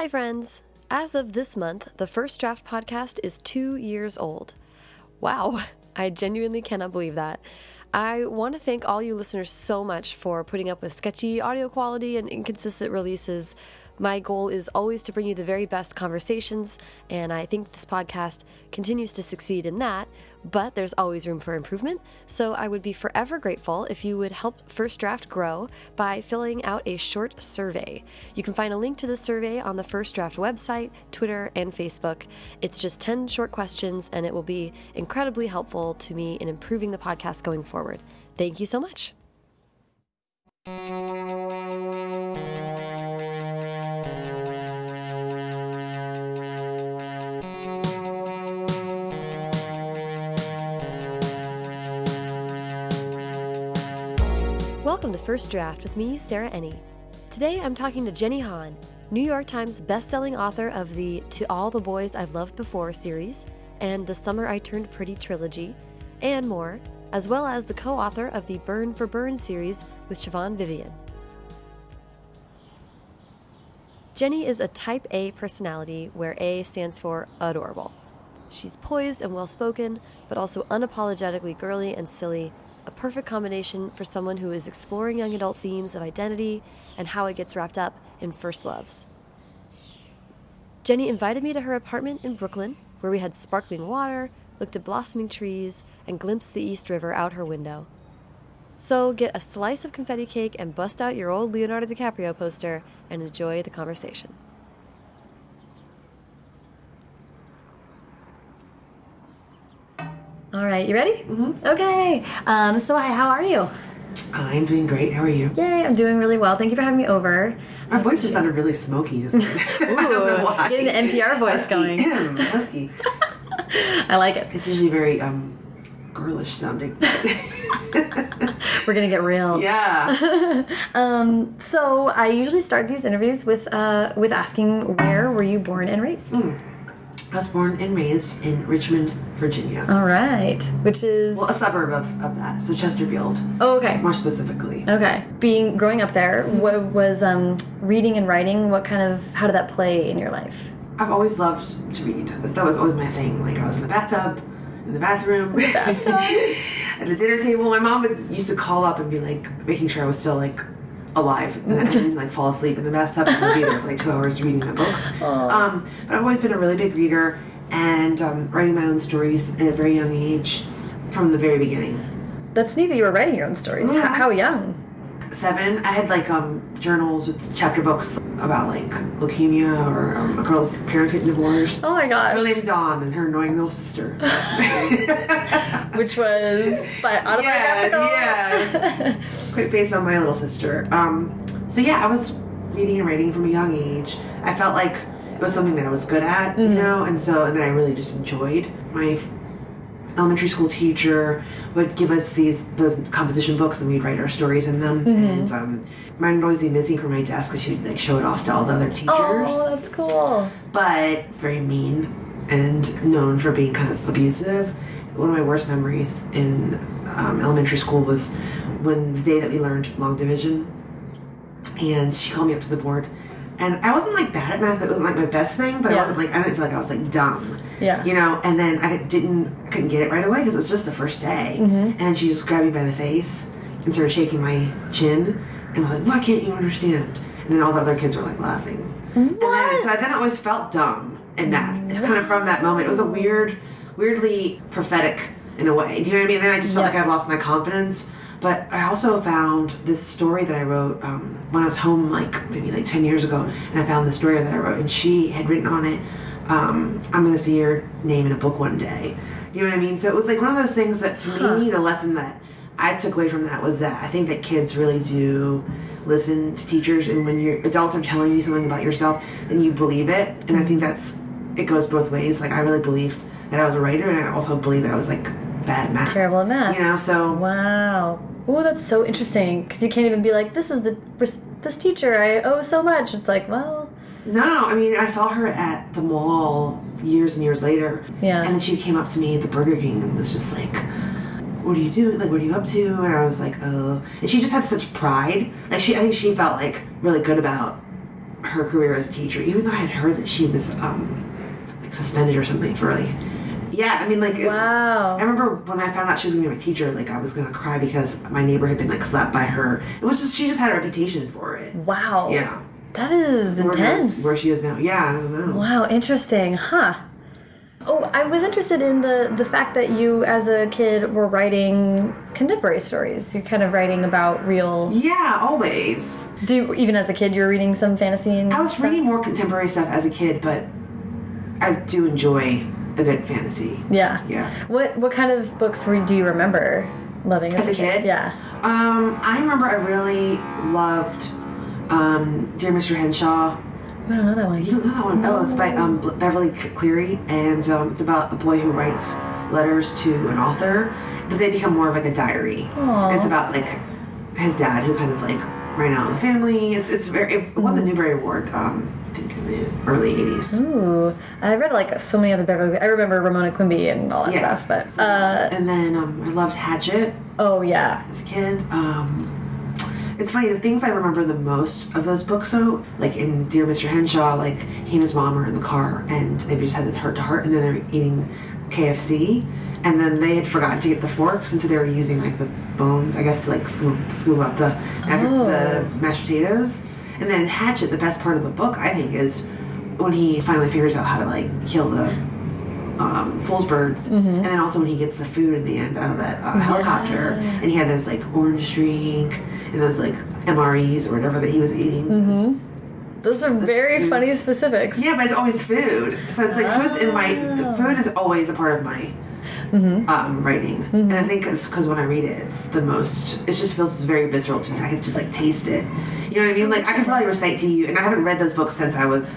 Hi, friends. As of this month, the First Draft podcast is two years old. Wow, I genuinely cannot believe that. I want to thank all you listeners so much for putting up with sketchy audio quality and inconsistent releases. My goal is always to bring you the very best conversations, and I think this podcast continues to succeed in that, but there's always room for improvement. So I would be forever grateful if you would help First Draft grow by filling out a short survey. You can find a link to the survey on the First Draft website, Twitter, and Facebook. It's just 10 short questions, and it will be incredibly helpful to me in improving the podcast going forward. Thank you so much. Welcome to First Draft with me, Sarah Enni. Today I'm talking to Jenny Han, New York Times bestselling author of the To All the Boys I've Loved Before series and the Summer I Turned Pretty trilogy, and more, as well as the co author of the Burn for Burn series with Siobhan Vivian. Jenny is a type A personality where A stands for adorable. She's poised and well spoken, but also unapologetically girly and silly, a perfect combination for someone who is exploring young adult themes of identity and how it gets wrapped up in first loves. Jenny invited me to her apartment in Brooklyn, where we had sparkling water, looked at blossoming trees, and glimpsed the East River out her window. So get a slice of confetti cake and bust out your old Leonardo DiCaprio poster and enjoy the conversation. All right, you ready? Mm-hmm. Okay. Um, so, hi, how are you? I'm doing great. How are you? Yay, I'm doing really well. Thank you for having me over. My voice just sounded really smoky. Just Ooh, getting the NPR voice husky. going. husky. I like it. It's usually very um, girlish sounding. We're gonna get real. yeah. Um, so I usually start these interviews with uh, with asking where were you born and raised? I was born and raised in Richmond, Virginia. All right, which is Well, a suburb of, of that, so Chesterfield, oh, okay. more specifically. Okay. Being growing up there, what was um, reading and writing? What kind of how did that play in your life? I've always loved to read. That was always my thing. Like I was in the bathtub, in the bathroom, at the dinner table. My mom would used to call up and be like, making sure I was still like alive, and then I didn't like fall asleep in the bathtub and be there for like two hours reading my books. Um, but I've always been a really big reader and um, writing my own stories at a very young age, from the very beginning. That's neat that you were writing your own stories. H- Mhm. how young? Seven, I had like um, journals with chapter books about like leukemia or um, a girl's parents getting divorced. Oh my gosh. Her name Dawn and her annoying little sister. Which was by autobiographical. yeah, Quite based on my little sister. Um, so yeah, I was reading and writing from a young age. I felt like it was something that I was good at, you know, and so and then I really just enjoyed. My elementary school teacher would give us these those composition books and we'd write our stories in them. And um, mine would always be missing from my desk because she would like show it off to all the other teachers oh, that's cool. but very mean and known for being kind of abusive. One of my worst memories in um, elementary school was when the day that we learned long division, and she called me up to the board. And I wasn't like bad at math. It wasn't like my best thing, but Yeah. I wasn't like I didn't feel like I was like dumb. Yeah. You know. And then I didn't I couldn't get it right away because it was just the first day. Mm-hmm. And then she just grabbed me by the face and started shaking my chin and was like, "Why can't you understand?" And then all the other kids were like laughing. And then, so I then always felt dumb in math. It's kind of from that moment. It was a weird, weirdly prophetic in a way. Do you know what I mean? Then I just felt Yeah. like I'd lost my confidence. But I also found this story that I wrote um, when I was home, like maybe like 10 years ago, and I found the story that I wrote, and she had written on it, um, I'm going to see your name in a book one day. Do you know what I mean? So it was like one of those things that to me, the lesson that I took away from that was that I think that kids really do listen to teachers, and when your adults are telling you something about yourself, then you believe it. And I think that's it goes both ways. Like I really believed that I was a writer, and I also believed that I was like bad at math. Terrible at math. You know, so Wow. Oh, that's so interesting because you can't even be like, "This is the this teacher I owe so much." It's like, well, No. I mean, I saw her at the mall years and years later. Yeah. And then she came up to me at the Burger King and was just like, "What are you doing? Like, what are you up to?" And I was like, oh. And she just had such pride. Like she, I think she felt like really good about her career as a teacher, even though I had heard that she was um, like suspended or something for like. Yeah, I mean, like. Wow. I remember when I found out she was gonna be my teacher, like I was gonna cry because my neighbor had been like slapped by her. It was just she just had a reputation for it. Wow. Yeah. That is knows intense. Where she is now? Yeah, I don't know. Wow, interesting, huh? Oh, I was interested in the the fact that you, as a kid, were writing contemporary stories. You're kind of writing about real. Yeah, always. Do you, even as a kid, you were reading some fantasy and. I was stuff? reading more contemporary stuff as a kid, but I do enjoy a good fantasy. Yeah. Yeah. What what kind of books were, do you remember loving as, As a kid? Yeah. Um, I remember I really loved um, Dear Mr. Henshaw. I don't know that one. You don't know that one? Oh, it's by um, Beverly Cleary, and um, it's about a boy who writes letters to an author, but they become more of like a diary. Aw. It's about like his dad who kind of like ran out on the family. It's it's very it won the Newbery Award. Um, I think in the early '80s. Ooh, I read like so many other Beverly. I remember Ramona Quimby and all that Yeah. stuff, but uh, and then um, I loved Hatchet oh yeah, as a kid. Um, it's funny, the things I remember the most of those books, though, like in Dear Mr. Henshaw, like he and his mom are in the car and they just had this heart to heart, and then they're eating KFC, and then they had forgotten to get the forks, and so they were using like the bones, I guess, to like scoop, scoop up the Oh. the mashed potatoes. And then Hatchet, the best part of the book, I think, is when he finally figures out how to like kill the um, fool's birds, and then also when he gets the food in the end out of that uh, helicopter, and he had those like orange drink and those like MREs or whatever that he was eating. those are very funny specifics. Yeah, but it's always food, so it's like food's in my Oh. food is always a part of my Mm-hmm. um, writing, and I think it's because when I read it, it's the most. It just feels very visceral to me. I could just like taste it. You know what I mean? Like I could probably recite to you, and I haven't read those books since I was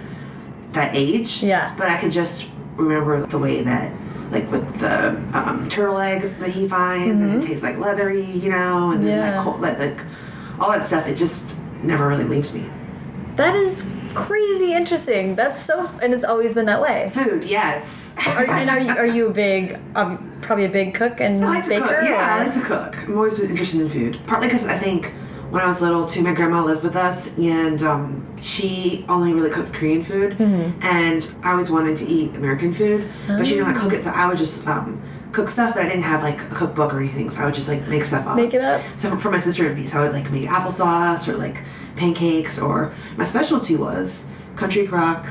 that age. Yeah. But I could just remember the way that, like with the um, turtle egg that he finds, and it tastes like leathery, you know, and then Mm-hmm. Yeah. that cold, that like all that stuff. It just never really leaves me. That is crazy interesting. That's so, and it's always been that way. Food, yes. Are, and are you are you a big, um, probably a big cook and I like to baker? cook. Yeah, I like to cook. I'm always been interested in food. Partly because I think when I was little, too, my grandma lived with us, and um, she only really cooked Korean food, Mm-hmm. and I always wanted to eat American food, but she didn't know how to cook it, so I would just um, cook stuff, but I didn't have like a cookbook or anything, so I would just like make stuff up. Make it up? So for, for my sister and me, so I would like make applesauce or like pancakes, or my specialty was country crock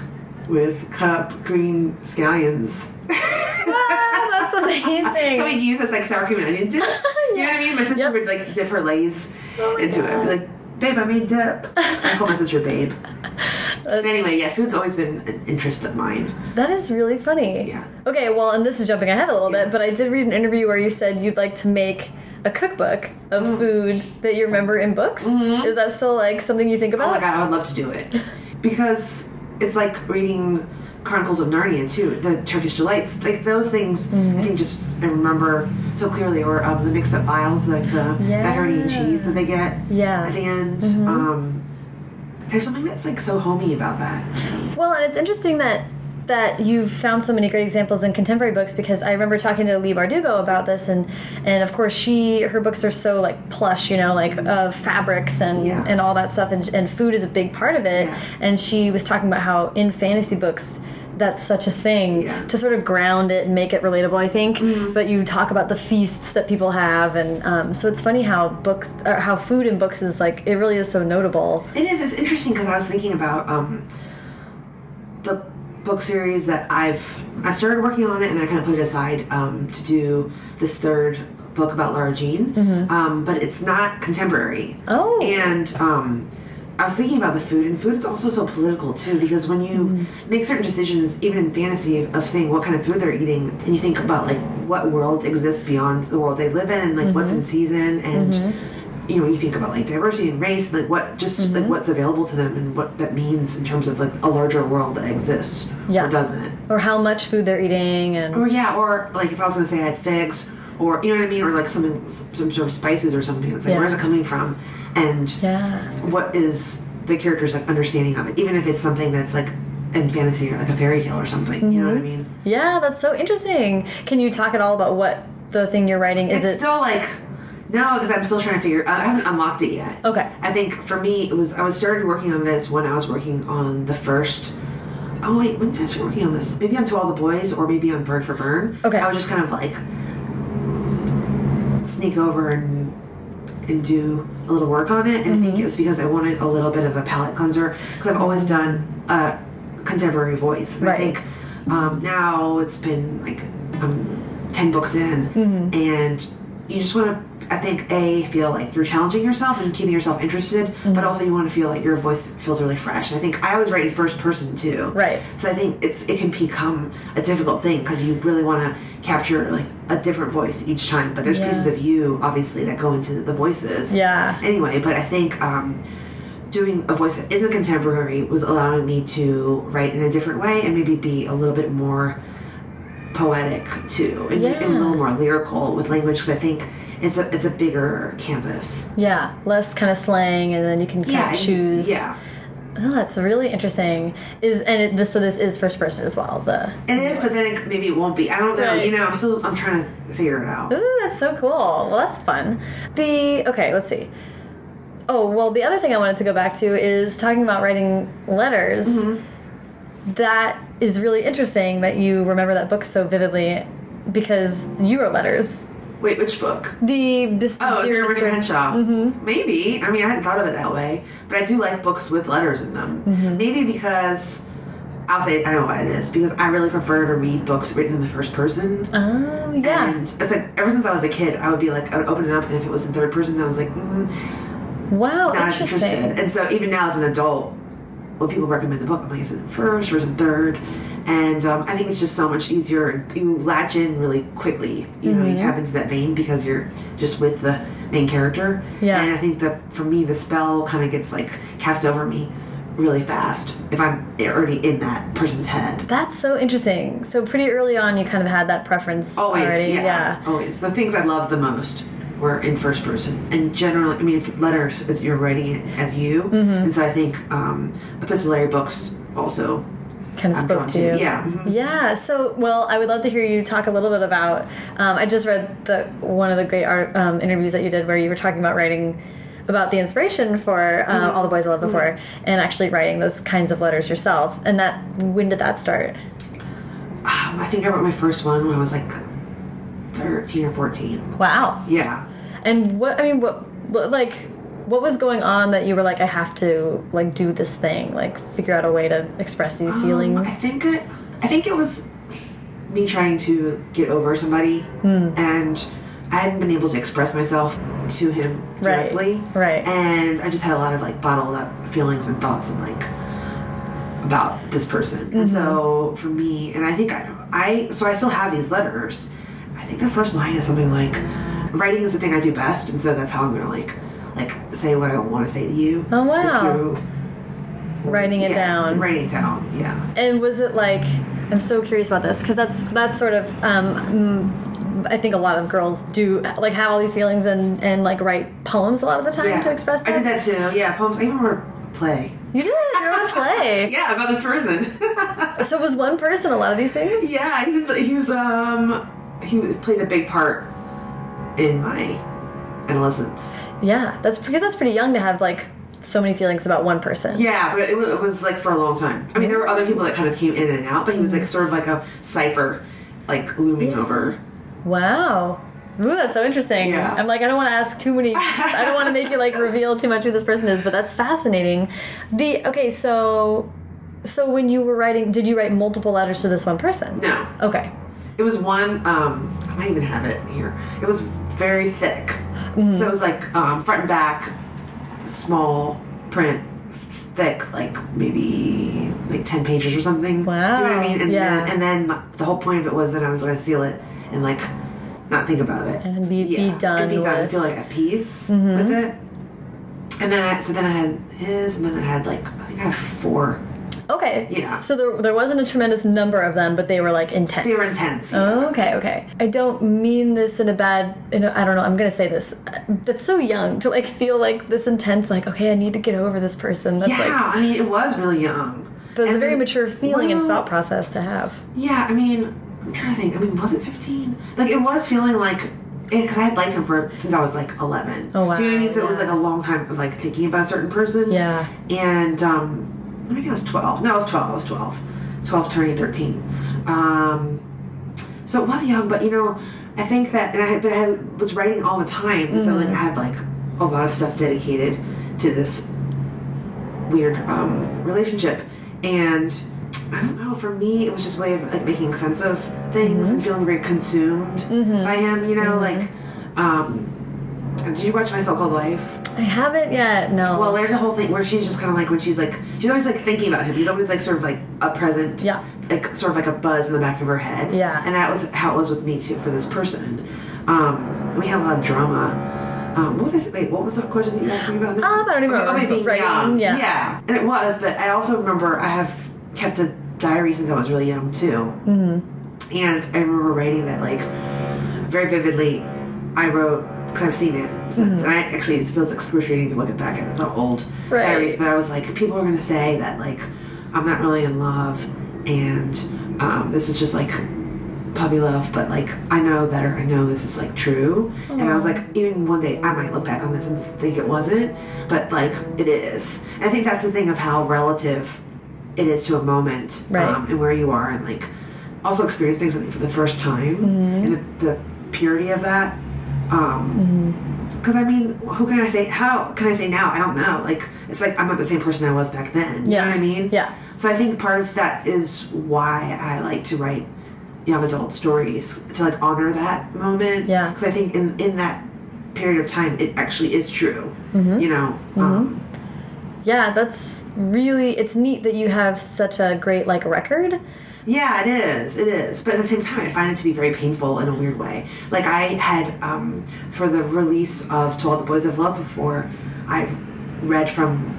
with cut up green scallions. That's amazing. I mean, use this like sour cream and onion dip. You know what I mean? My sister Yep. would like dip her lays Oh into it. I'd be like, babe, I made dip. I call my sister babe. But anyway, yeah, food's always been an interest of mine. That is really funny. Yeah. Okay, well, and this is jumping ahead a little Yeah. bit, but I did read an interview where you said you'd like to make a cookbook of Mm. food that you remember in books. Is that still like something you think Mm-hmm. Oh my god, I would love to do it. Because it's like reading Chronicles of Narnia too, the Turkish delights, like those things. Mm-hmm. I think just I remember so clearly, or um, the mixed up files, like the macaroni and cheese that they get Yeah. at the end. Mm-hmm. Um, there's something that's like so homey about that. Well, and it's interesting that that you've found so many great examples in contemporary books because I remember talking to Leigh Bardugo about this and and of course she her books are so like plush, you know, like of fabrics and Yeah. and all that stuff and, and food is a big part of it. Yeah. And she was talking about how in fantasy books that's such a thing Yeah. to sort of ground it and make it relatable, I think. But you talk about the feasts that people have, and um, so it's funny how books, or how food in books is like it really is so notable. It is. It's interesting because I was thinking about um, the book series that I've. I started working on it and I kind of put it aside um, to do this third book about Laura Jean, um, but it's not contemporary. Oh. And um, I was thinking about the food, and food is also so political too because when you make certain decisions, even in fantasy, of, of saying what kind of food they're eating, and you think about like what world exists beyond the world they live in, and like what's in season, and you know, you think about like diversity and race, and, like what just like what's available to them, and what that means in terms of like a larger world that exists Yeah. or doesn't. It? Or how much food they're eating, and Or yeah, or like if I was gonna say I had figs, or you know what I mean, or like something, some sort of spices or something. It's like Yeah. where's it coming from, and yeah. what is the character's like understanding of it, even if it's something that's like in fantasy or like a fairy tale or something. You know what I Mm-hmm. mean? Yeah, that's so interesting. Can you talk at all about what the thing you're writing is? it's it still like No, because I'm still trying to figure. I haven't unlocked it yet. Okay. I think for me, it was I was started working on this when I was working on the first. Oh wait, when did I start working on this? Maybe on To All the Boys, or maybe on Burn for Burn. Okay. I was just kind of like sneak over and and do a little work on it, and I think Mm-hmm. it was because I wanted a little bit of a palate cleanser because I've always done a contemporary voice. And Right. I think um, now it's been like ten books in, Mm-hmm. and you just want to. I think a feel like you're challenging yourself and keeping yourself interested, Mm-hmm. but also you want to feel like your voice feels really fresh. And I think I always write in first person too. Right. So I think it's it can become a difficult thing because you really want to capture like a different voice each time. But there's Yeah. pieces of you obviously that go into the voices. Yeah. Anyway, but I think um, doing a voice that isn't contemporary was allowing me to write in a different way and maybe be a little bit more poetic too, and, and a little more lyrical with language because I think it's a it's a bigger canvas. Yeah, less kind of slang, and then you can kind and- of choose. Yeah. Oh, that's really interesting. Is and it, this so this is first person as well. The It is, but then it, maybe it won't be. I don't know. Right. You know, I'm still I'm trying to figure it out. Ooh, that's so cool. Well, that's fun. The okay, let's see. Oh well, the other thing I wanted to go back to is talking about writing letters. Mm-hmm. That is really interesting that you remember that book so vividly because you wrote letters. Wait, which book? The this, Oh, Dear Mr. Henshaw. Mm-hmm. Maybe. I mean, I hadn't thought of it that way, but I do like books with letters in them. Mm-hmm. Maybe because I'll say I don't know why it is because I really prefer to read books written in the first person. Oh yeah. And it's like ever since I was a kid, I would be like, I would open it up, and if it was in third person, I was like, mm, wow, not interesting. interested. And so even now as an adult, when people recommend the book, I'm like, is it first or is it third? And um, I think it's just so much easier. You latch in really quickly. You know, you tap into that vein because you're just with the main character. Yeah. And I think that for me, the spell kind of gets like cast over me really fast if I'm already in that person's head. That's so interesting. So pretty early on, you kind of had that preference Always, already. yeah, always. The things I love the most were in first person, and generally, I mean, letters, it's you're writing it as you, Mm-hmm. and so I think um, epistolary books also. kind of I'm spoke to you. yeah, mhm. Yeah. So, well, I would love to hear you talk a little bit about. Um, I just read the one of the great art um, interviews that you did, where you were talking about writing about the inspiration for uh, Mm-hmm. all the boys I loved before, and actually writing those kinds of letters yourself. And that when did that start? Um, I think I wrote my first one when I was like thirteen or fourteen. Wow. Yeah. And what I mean, what, what like. What was going on that you were like, I have to like do this thing, like figure out a way to express these Um, feelings? I think it. I think it was me trying to get over somebody, Hmm. and I hadn't been able to express myself to him directly. right. right. And I just had a lot of like bottled up feelings and thoughts and like about this person. And Mm-hmm. so for me, and I think I, I, so I still have these letters. I think the first line is something like, "Writing is the thing I do best," and so that's how I'm gonna like, like say what I want to say to you. Oh, wow. Through Writing it yeah, down. Writing it down. Yeah. And was it like I'm so curious about this because that's that's sort of um, mm, I think a lot of girls do like have all these feelings and and like write poems a lot of the time yeah. to express that. I did that too. Yeah, poems. I even wrote a play. You did. You wrote a play. Yeah, about this person. So was one person a lot of these things? yeah, he was. He was. Um, he played a big part in my adolescence. Yeah, that's because that's pretty young to have like so many feelings about one person. Yeah, but it was, it was like for a long time. I mean, there were other people that kind of came in and out, but he was like mm-hmm. sort of like a cipher, like looming over. Wow. Ooh, that's so interesting. Yeah. I'm like, I don't want to ask too many. I don't want to make you like reveal too much who this person is, but that's fascinating. The okay, so so when you were writing, did you write multiple letters to this one person? No, Okay. It was one. Um, I might even have it here. It was very thick, Mm-hmm. so it was like um, front and back, small print, thick, like maybe like ten pages or something. Wow, Do you know what I mean? And yeah. then, and then the whole point of it was that I was to seal it and like not think about it And be- be done and be done and with- feel like at peace Mm-hmm. with it. And then I, so then I had his, and then I had like I think I have four. Okay. Yeah. So there, there wasn't a tremendous number of them, but they were like intense. They were intense. yeah. Oh, okay, okay. I don't mean this in a bad. In a, I don't know. I'm gonna say this. That's so young to like feel like this intense. Like, okay, I need to get over this person. That's yeah, like. I mean it was really young. But it's a very then- mature feeling and thought process to have. Yeah, I mean, I'm trying to think. I mean, was it 15? Like, it was feeling like because I had liked him for since I was like 11. Oh, wow, Do you know what I mean? So it was like a long time of like thinking about a certain person. Yeah. And um, maybe I was 12. No, I was 12. I was 12. 12 turning 13. Um, so it was young, but you know, I think that, and I, had, but I was writing all the time, and so like I had like a lot of stuff dedicated to this weird um, relationship, and I don't know. For me, it was just a way of like making sense of things and feeling very consumed by him. You know, like. Um, did you watch My So Called Life? I haven't yet. No. Well, there's a whole thing where she's just kind of like when she's like she's always like thinking about him. He's always like sort of like a present, Yeah. like sort of like a buzz in the back of her head. Yeah. and that was how it was with me too for this person. Um, we had a lot of drama. Um, what was I say? Wait, what was the question that you asked me about? now? Um, I don't even Okay, remember. Oh, Writing, young. yeah. yeah, and it was. But I also remember I have kept a diary since I was really young too. Mm-hmm. And I remember writing that like very vividly. I wrote because I've seen it since, and I actually it feels excruciating to look at back at the old. Right. diaries. But I was like, people are going to say that like I'm not really in love, and um, this is just like puppy love. But like I know that, or I know this is like true. And I was like, even one day I might look back on this and think it wasn't, but like it is. And I think that's the thing of how relative it is to a moment Right. um, and where you are, and like also experiencing something for the first time Mm-hmm. and the, the purity of that. Um, because I mean, who can I say? How can I say now? I don't know. Like, it's like I'm not the same person I was back then. You Yeah. know what I mean? Yeah. So I think part of that is why I like to write young adult stories to like honor that moment. Yeah. Because I think in in that period of time, it actually is true. Mm-hmm. You know. Um, yeah, that's really. It's neat that you have such a great like record. Yeah, it is. It is. But at the same time, I find it to be very painful in a weird way. Like I had um, for the release of "To All the Boys I've Loved Before," I read from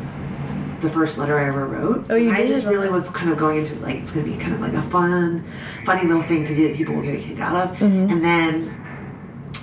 the first letter I ever wrote. Oh, you I did? just really was kind of going into like it's going to be kind of like a fun, funny little thing to do that people will get a kick out of. Mm-hmm. And then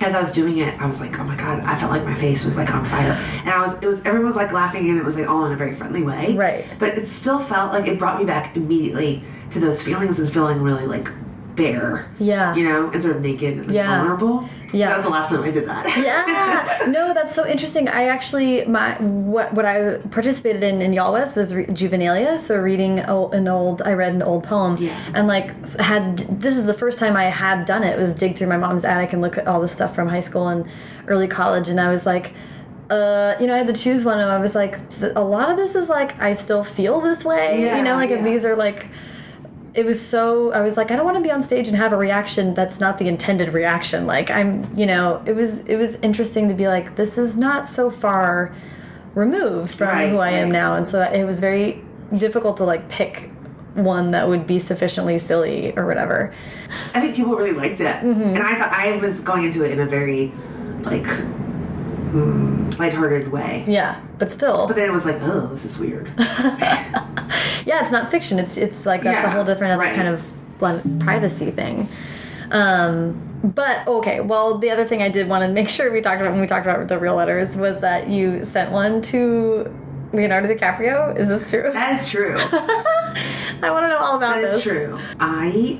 as I was doing it, I was like, oh my god, I felt like my face was like on fire, and I was, it was, everyone was like laughing, and it was like all in a very friendly way, Right. But it still felt like it brought me back immediately to those feelings and feeling really like bare, Yeah. you know, and sort of naked and like, Yeah. vulnerable. Yeah. that was the last time I did that. yeah no that's so interesting i actually my what what i participated in in YALLWEST was re juvenilia so reading o- an old i read an old poem Yeah. and like had this is the first time i had done it was dig through my mom's attic and look at all the stuff from high school and early college and i was like uh, you know, I had to choose one, and I was like, a lot of this is like I still feel this way, Yeah, you know, like yeah. these are like it was so I was like I don't want to be on stage and have a reaction that's not the intended reaction. Like I'm, you know, it was it was interesting to be like this is not so far removed from Right, who I am now, and so it was very difficult to like pick one that would be sufficiently silly or whatever. I think people really liked it, Mm-hmm. and I thought I was going into it in a very like mm, lighthearted way. Yeah, but still, But then it was like, oh, this is weird. yeah, it's not fiction. It's it's like that's a whole different other right. kind of blend, privacy thing. Um, but okay, well, the other thing I did want to make sure we talked about when we talked about the real letters was that you sent one to Leonardo DiCaprio. Is this true? that is true. I want to know all about That this. is true. I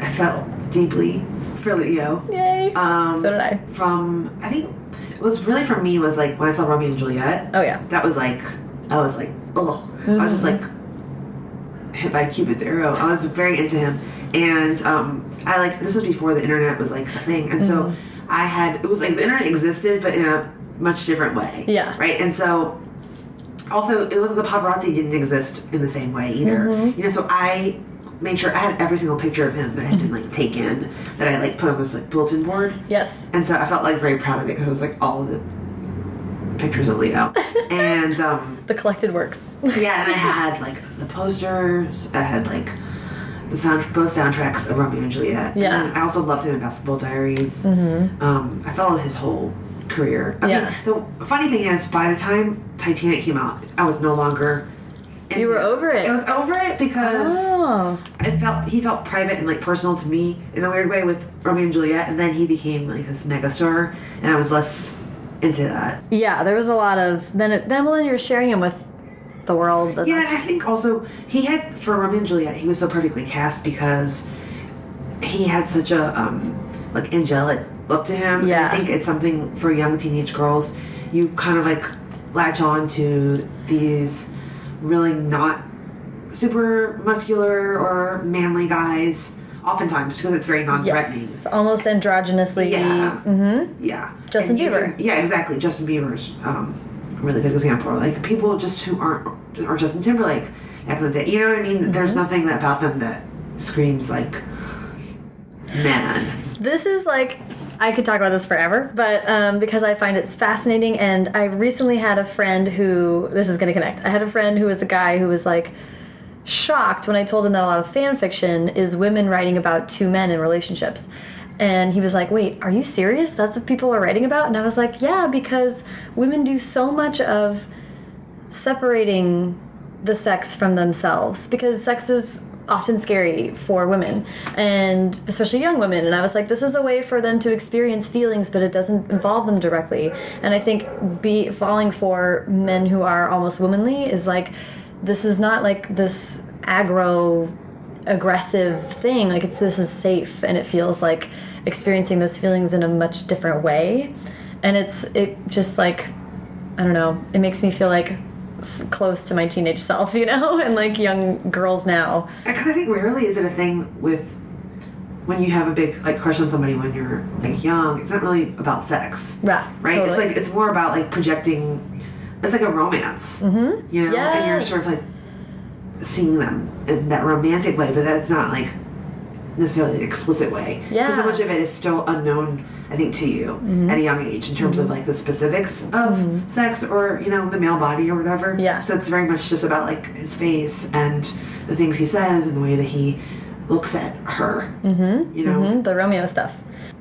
I felt deeply for Leo. Yay! Um, so did I. From I think it was really for me was like when I saw Romeo and Juliet. Oh yeah. That was like I was like oh I was just mm-hmm. like hit by Cupid's arrow. I was very into him, and um, I like this was before the internet was like a thing, and so mm-hmm. I had it was like the internet existed, but in a much different way. Yeah. Right, and so also it was the paparazzi didn't exist in the same way either. Mm-hmm. You know, so I made sure I had every single picture of him that had been like taken that I like put on this like bulletin board. Yes. And so I felt like very proud of it because it was like all of the pictures of Leo. and um, The collected works. yeah, and I had like the posters. I had like the sound, both soundtracks of Romeo and Juliet. Yeah. And I also loved him in Basketball Diaries. Mm-hmm. Um, I followed his whole career. I Yeah. mean, the funny thing is, by the time Titanic came out, I was no longer. Into You were over it. I was over it because Oh. I felt he felt private and like personal to me in a weird way with Romeo and Juliet, and then he became like this megastar, and I was less into that. Yeah, there was a lot of then. It, then well, then you were sharing him with the world. and Yeah, I think also he had for Romeo and Juliet, he was so perfectly cast because he had such a um like angelic look to him. And Yeah. I think it's something for young teenage girls. You kind of like latch on to these really not super muscular or manly guys, oftentimes because it's very non-threatening. Yes, almost androgynously. Yeah. Mm-hmm. Yeah. Justin And Bieber. can- yeah, exactly. Justin Bieber's um, a really good example. Like people just who aren't, or Justin Timberlake, back in the day. You know what I mean? There's Mm-hmm. nothing about them that screams like man. This is like I could talk about this forever, but um, because I find it's fascinating, and I recently had a friend who this is going to connect. I had a friend who was a guy who was like shocked when I told him that a lot of fan fiction is women writing about two men in relationships. And he was like, Wait, are you serious? That's what people are writing about? And I was like, Yeah, because women do so much of separating the sex from themselves because sex is often scary for women and especially young women. And i was like this is a way for them to experience feelings but it doesn't involve them directly. And i think be falling for men who are almost womanly is like this is not like this aggro aggressive thing. Like it's this is safe and it feels like experiencing those feelings in a much different way. And it's it just like I don't know. It makes me feel like close to my teenage self, you know, and like young girls now. I kind of think rarely is it a thing with when you have a big like crush on somebody when you're like young. It's not really about sex, Yeah, right? totally. It's like it's more about like projecting. It's like a romance, mm-hmm. you know, and you're sort of like seeing them in that romantic way, but that's not like necessarily an explicit way. Yeah. so much of it is still unknown. I think to you Mm-hmm. at a young age in terms of like the specifics of sex or you know the male body or whatever. Yeah. So it's very much just about like his face and the things he says and the way that he looks at her. Mm-hmm. You know. Mhm, the Romeo stuff.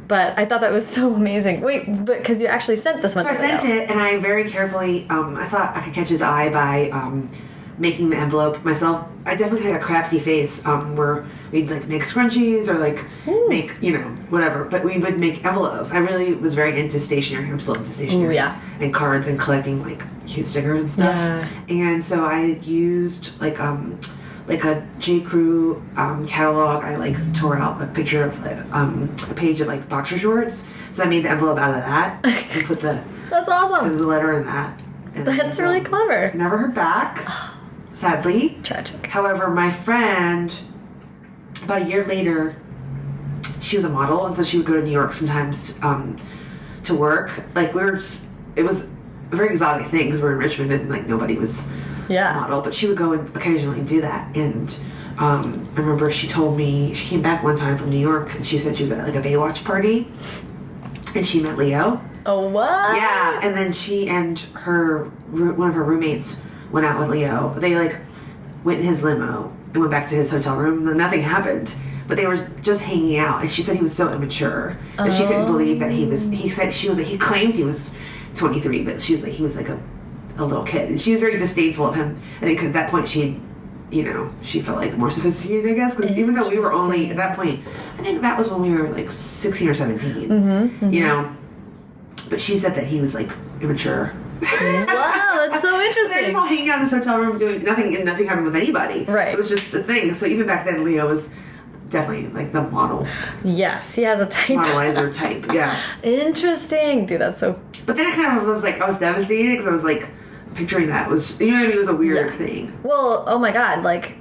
But I thought that was so amazing. Wait, but because you actually sent this one. So I sent it, and I very carefully. Um, I thought I could catch his eye by um, making the envelope myself. I definitely had a crafty face um, where we'd like make scrunchies or like make you know whatever, but we would make envelopes. I really was very into stationery. I'm still into stationery. Ooh, yeah. And cards and collecting like cute stickers and stuff. Yeah. And so I used like um like a J Crew um, catalog. I like tore out a picture of like um a page of like boxer shorts. So I made the envelope out of that and put the That's awesome. the letter in that. And, That's really clever. Never heard back, sadly. Tragic. However, my friend, about a year later, she was a model, and so she would go to New York sometimes um, to work. Like we were, just, it was a very exotic thing because we're in Richmond and like nobody was a Yeah. model, but she would go and occasionally do that. And um, I remember she told me she came back one time from New York and she said she was at like a Baywatch party, and she met Leo. Oh what? Yeah, and then she and her one of her roommates went out with Leo. They like went in his limo and went back to his hotel room. and Nothing happened, but they were just hanging out. And she said he was so immature that she couldn't believe that he was. He oh. said she was. He claimed he was twenty three, but she was like he was like a a little kid, and she was very disdainful of him. I think at that point she. You know, she felt like more sophisticated, I guess, because even though we were only at that point, I think that was when we were like sixteen or 17 mm-hmm, You mm-hmm. know, but she said that he was like immature. Wow, that's so interesting. They're just all hanging out in this hotel room doing nothing, and nothing happened with anybody. Right. It was just a thing. So even back then, Leo was definitely like the model, Yes, he has a type. modelizer type. Yeah. Interesting, dude. That's so. But then I kind of was like, I was devastated because I was like, picturing that was, you know what I mean? It was a weird Yeah. thing. Well, oh my god, like.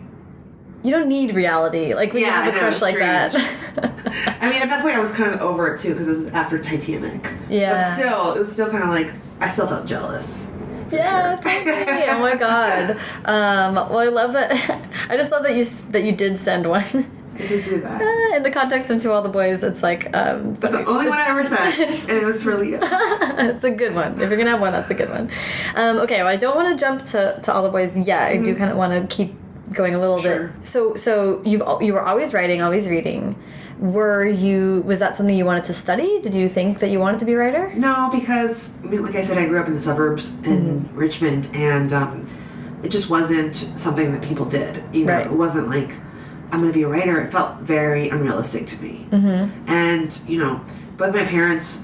You don't need reality. Like we Yeah, have a crush like that. I mean, at that point, I was kind of over it too because it was after Titanic. Yeah. But still, it was still kind of like I still felt jealous. Yeah, sure. totally. Oh my god. Um, well, I love that. I just love that you that you did send one. I did do that. In the context of To All the Boys, it's like um, That's the only one I ever sent, and it was really Leo. it's a good one. If you're gonna have one, that's a good one. Um, okay, well, I don't want to jump to, to all the boys yet. I do kind of want to keep going a little Sure. bit. So, so you've you were always writing, always reading. Were you? Was that something you wanted to study? Did you think that you wanted to be a writer? No, because like I said, I grew up in the suburbs in Mm-hmm. Richmond, and um, it just wasn't something that people did. You know, Right. it wasn't like I'm going to be a writer. It felt very unrealistic to me. Mm-hmm. And you know, both my parents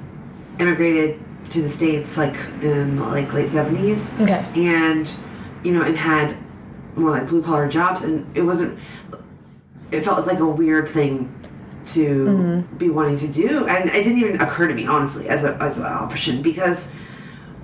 immigrated to the states like in the, like late seventies, Okay. and you know, and had more like blue collar jobs, and it wasn't. It felt like a weird thing to Mm-hmm. be wanting to do, and it didn't even occur to me honestly as a as an option because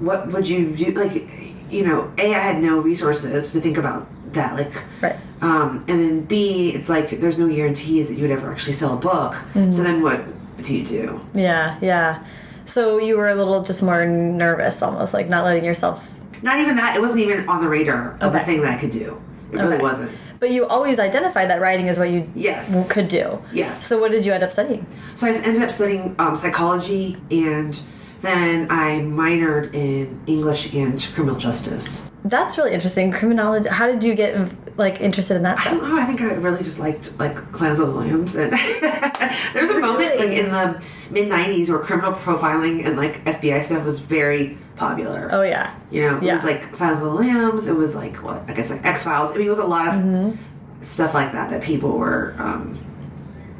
what would you do? Like, you know, a I had no resources to think about that, like. Right. Um, and then B, it's like there's no guarantees that you would ever actually sell a book. Mm-hmm. So then what do you do? Yeah, yeah. So you were a little just more nervous, almost like not letting yourself. Not even that. It wasn't even on the radar of the Okay. thing that I could do. It really wasn't. But you always identified that writing is what you Yes. could do. Yes. So what did you end up studying? So I ended up studying um, psychology, and then I minored in English and criminal justice. That's really interesting. Criminology. How did you get like interested in that I don't know. I think I really just liked like Silence of the Lambs, and there's a moment like in the mid '90s where criminal profiling and like FBI stuff was very popular. Oh yeah. You know, it Yeah. was like Silence of the Lambs. It was like what I guess like X Files. I mean, it was a lot of Mm-hmm. stuff like that that people were. Um,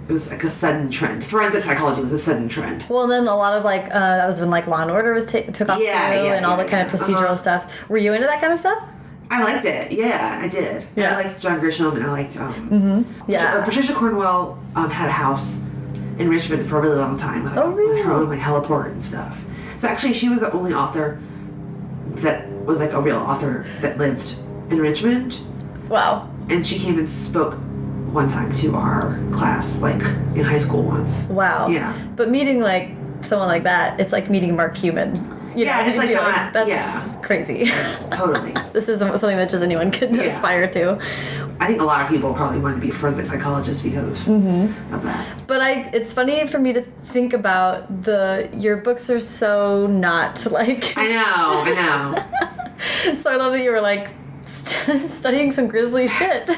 it was like a sudden trend. Forensic psychology was a sudden trend. Well, and then a lot of like uh, that was when like Law and Order was took off Yeah, too, yeah, and all yeah, the kind of procedural Uh-huh. stuff. Were you into that kind of stuff? I liked it. Yeah, I did. Yeah. I liked John Grisham, and I liked. Um, Yeah. uh, Patricia Cornwell um, had a house in Richmond for a really long time. With, Oh, With her own like heliport and stuff. So actually, she was the only author that was like a real author that lived in Richmond. Wow. and she came and spoke one time to our class, like in high school once. Wow. Yeah. But meeting like someone like that, it's like meeting Mark Cuban. You Yeah, know, it's like that's yeah. crazy. Totally. this isn't something that just anyone can Yeah. aspire to. I think a lot of people probably want to be forensic psychologists because Mm-hmm. of that. But I, it's funny for me to think about the your books are so not like. I know, I know. so I love that you were like st studying some grisly shit,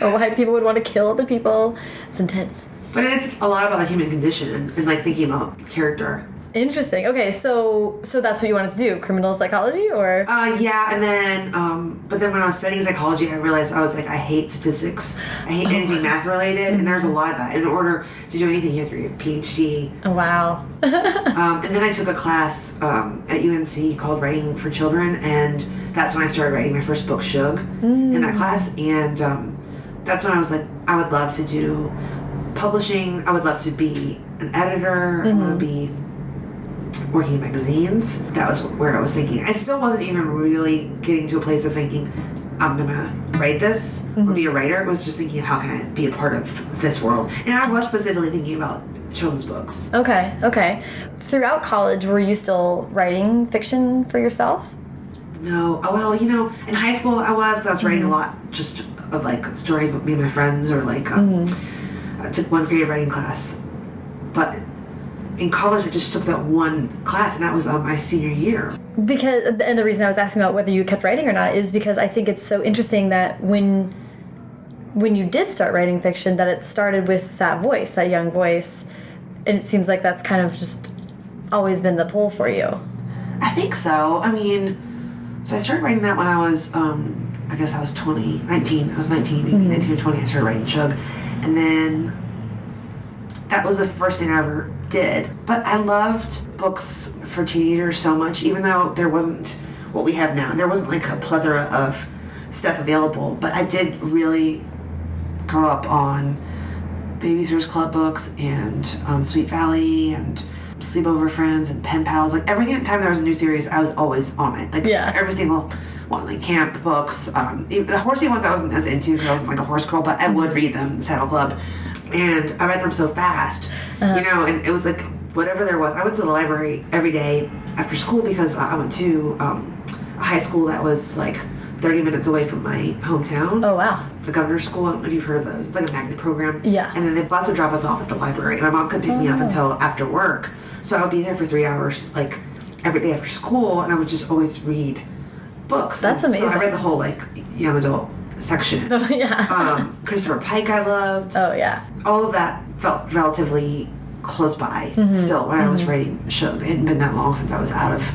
or why people would want to kill other people. It's intense. But it's a lot about the human condition and, and like thinking about character. Interesting. Okay, so so that's what you wanted to do, criminal psychology, or Uh, yeah, and then, um, but then when I was studying psychology, I realized I was like, I hate statistics. I hate anything math related, and there's a lot of that. In order to do anything, you have to get a PhD. oh wow, Um, and then I took a class um, at UNC called Writing for Children, and that's when I started writing my first book, Shug, in that class. And um, that's when I was like, I would love to do publishing. I would love to be an editor. I want to be working in magazines. That was where I was thinking. I still wasn't even really getting to a place of thinking, I'm gonna write this or mm-hmm. be a writer. I was just thinking, of how can I be a part of this world? And I was specifically thinking about children's books. okay, okay. Throughout college, were you still writing fiction for yourself? No. Oh, well, you know, in high school I was, I was writing a mm-hmm. lot just of like stories with me and my friends, or like um, mm-hmm. I took one creative writing class. But in college, I just took that one class, and that was um, my senior year. Because and the reason I was asking about whether you kept writing or not is because I think it's so interesting that when when you did start writing fiction that it started with that voice, that young voice, and it seems like that's kind of just always been the pull for you. I think so. I mean, so I started writing that when I was, um, I guess I was 20, 19. I was 19, maybe 19 or 20. I started writing Shug. And then that was the first thing I ever did. But I loved books for teenagers so much, even though there wasn't what we have now. There wasn't like a plethora of stuff available. But I did really grow up on Babysitters Club books and um, Sweet Valley and Sleepover Friends and Pen Pals. Like every time there was a new series, I was always on it. Like Yeah. every single one, like camp books. Um, the horsey ones I wasn't as into because I wasn't like a horse girl, but I would read them, the Saddle Club, and I read them so fast, you know. And it was like whatever there was. I went to the library every day after school because I went to um, a high school that was like 30 minutes away from my hometown Oh wow. the governor's school. I don't know if you've heard of those. It's like a magnet program. Yeah. And then the bus would drop us off at the library. And my mom couldn't pick me up Oh. until after work. So I would be there for three hours, like every day after school, and I would just always read books. That's And So I read the whole like young adult section. yeah. um, Christopher Pike, I loved. oh yeah. All of that felt relatively close by Mm-hmm. still when I was writing Shug. It hadn't been that long since I was out of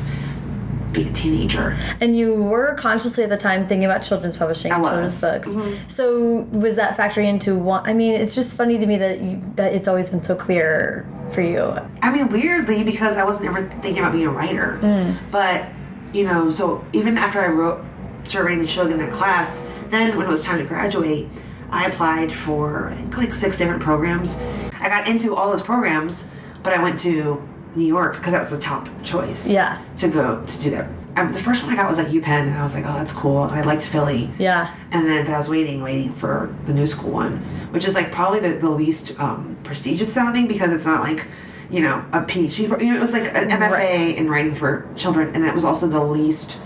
being a teenager. And you were consciously at the time thinking about children's publishing, children's was. Mm-hmm. books. So was that factoring into one? I mean, it's just funny to me that you, that it's always been so clear for you. I mean, weirdly, because I wasn't ever thinking about being a writer. Mm. But, you know, so even after I wrote, started writing the Shug in that class, then when it was time to graduate, I applied for I think like six different programs. I got into all those programs, but I went to New York because that was the top choice. Yeah. To go to do that. The first one I got was at UPenn, and I was like, oh, that's cool. I liked Philly. Yeah. And then I was waiting, waiting for the new school one, which is like probably the, the least um, prestigious sounding because it's not like, you know, a PhD. You know, it was like an MFA Right. in writing for children, and that was also the least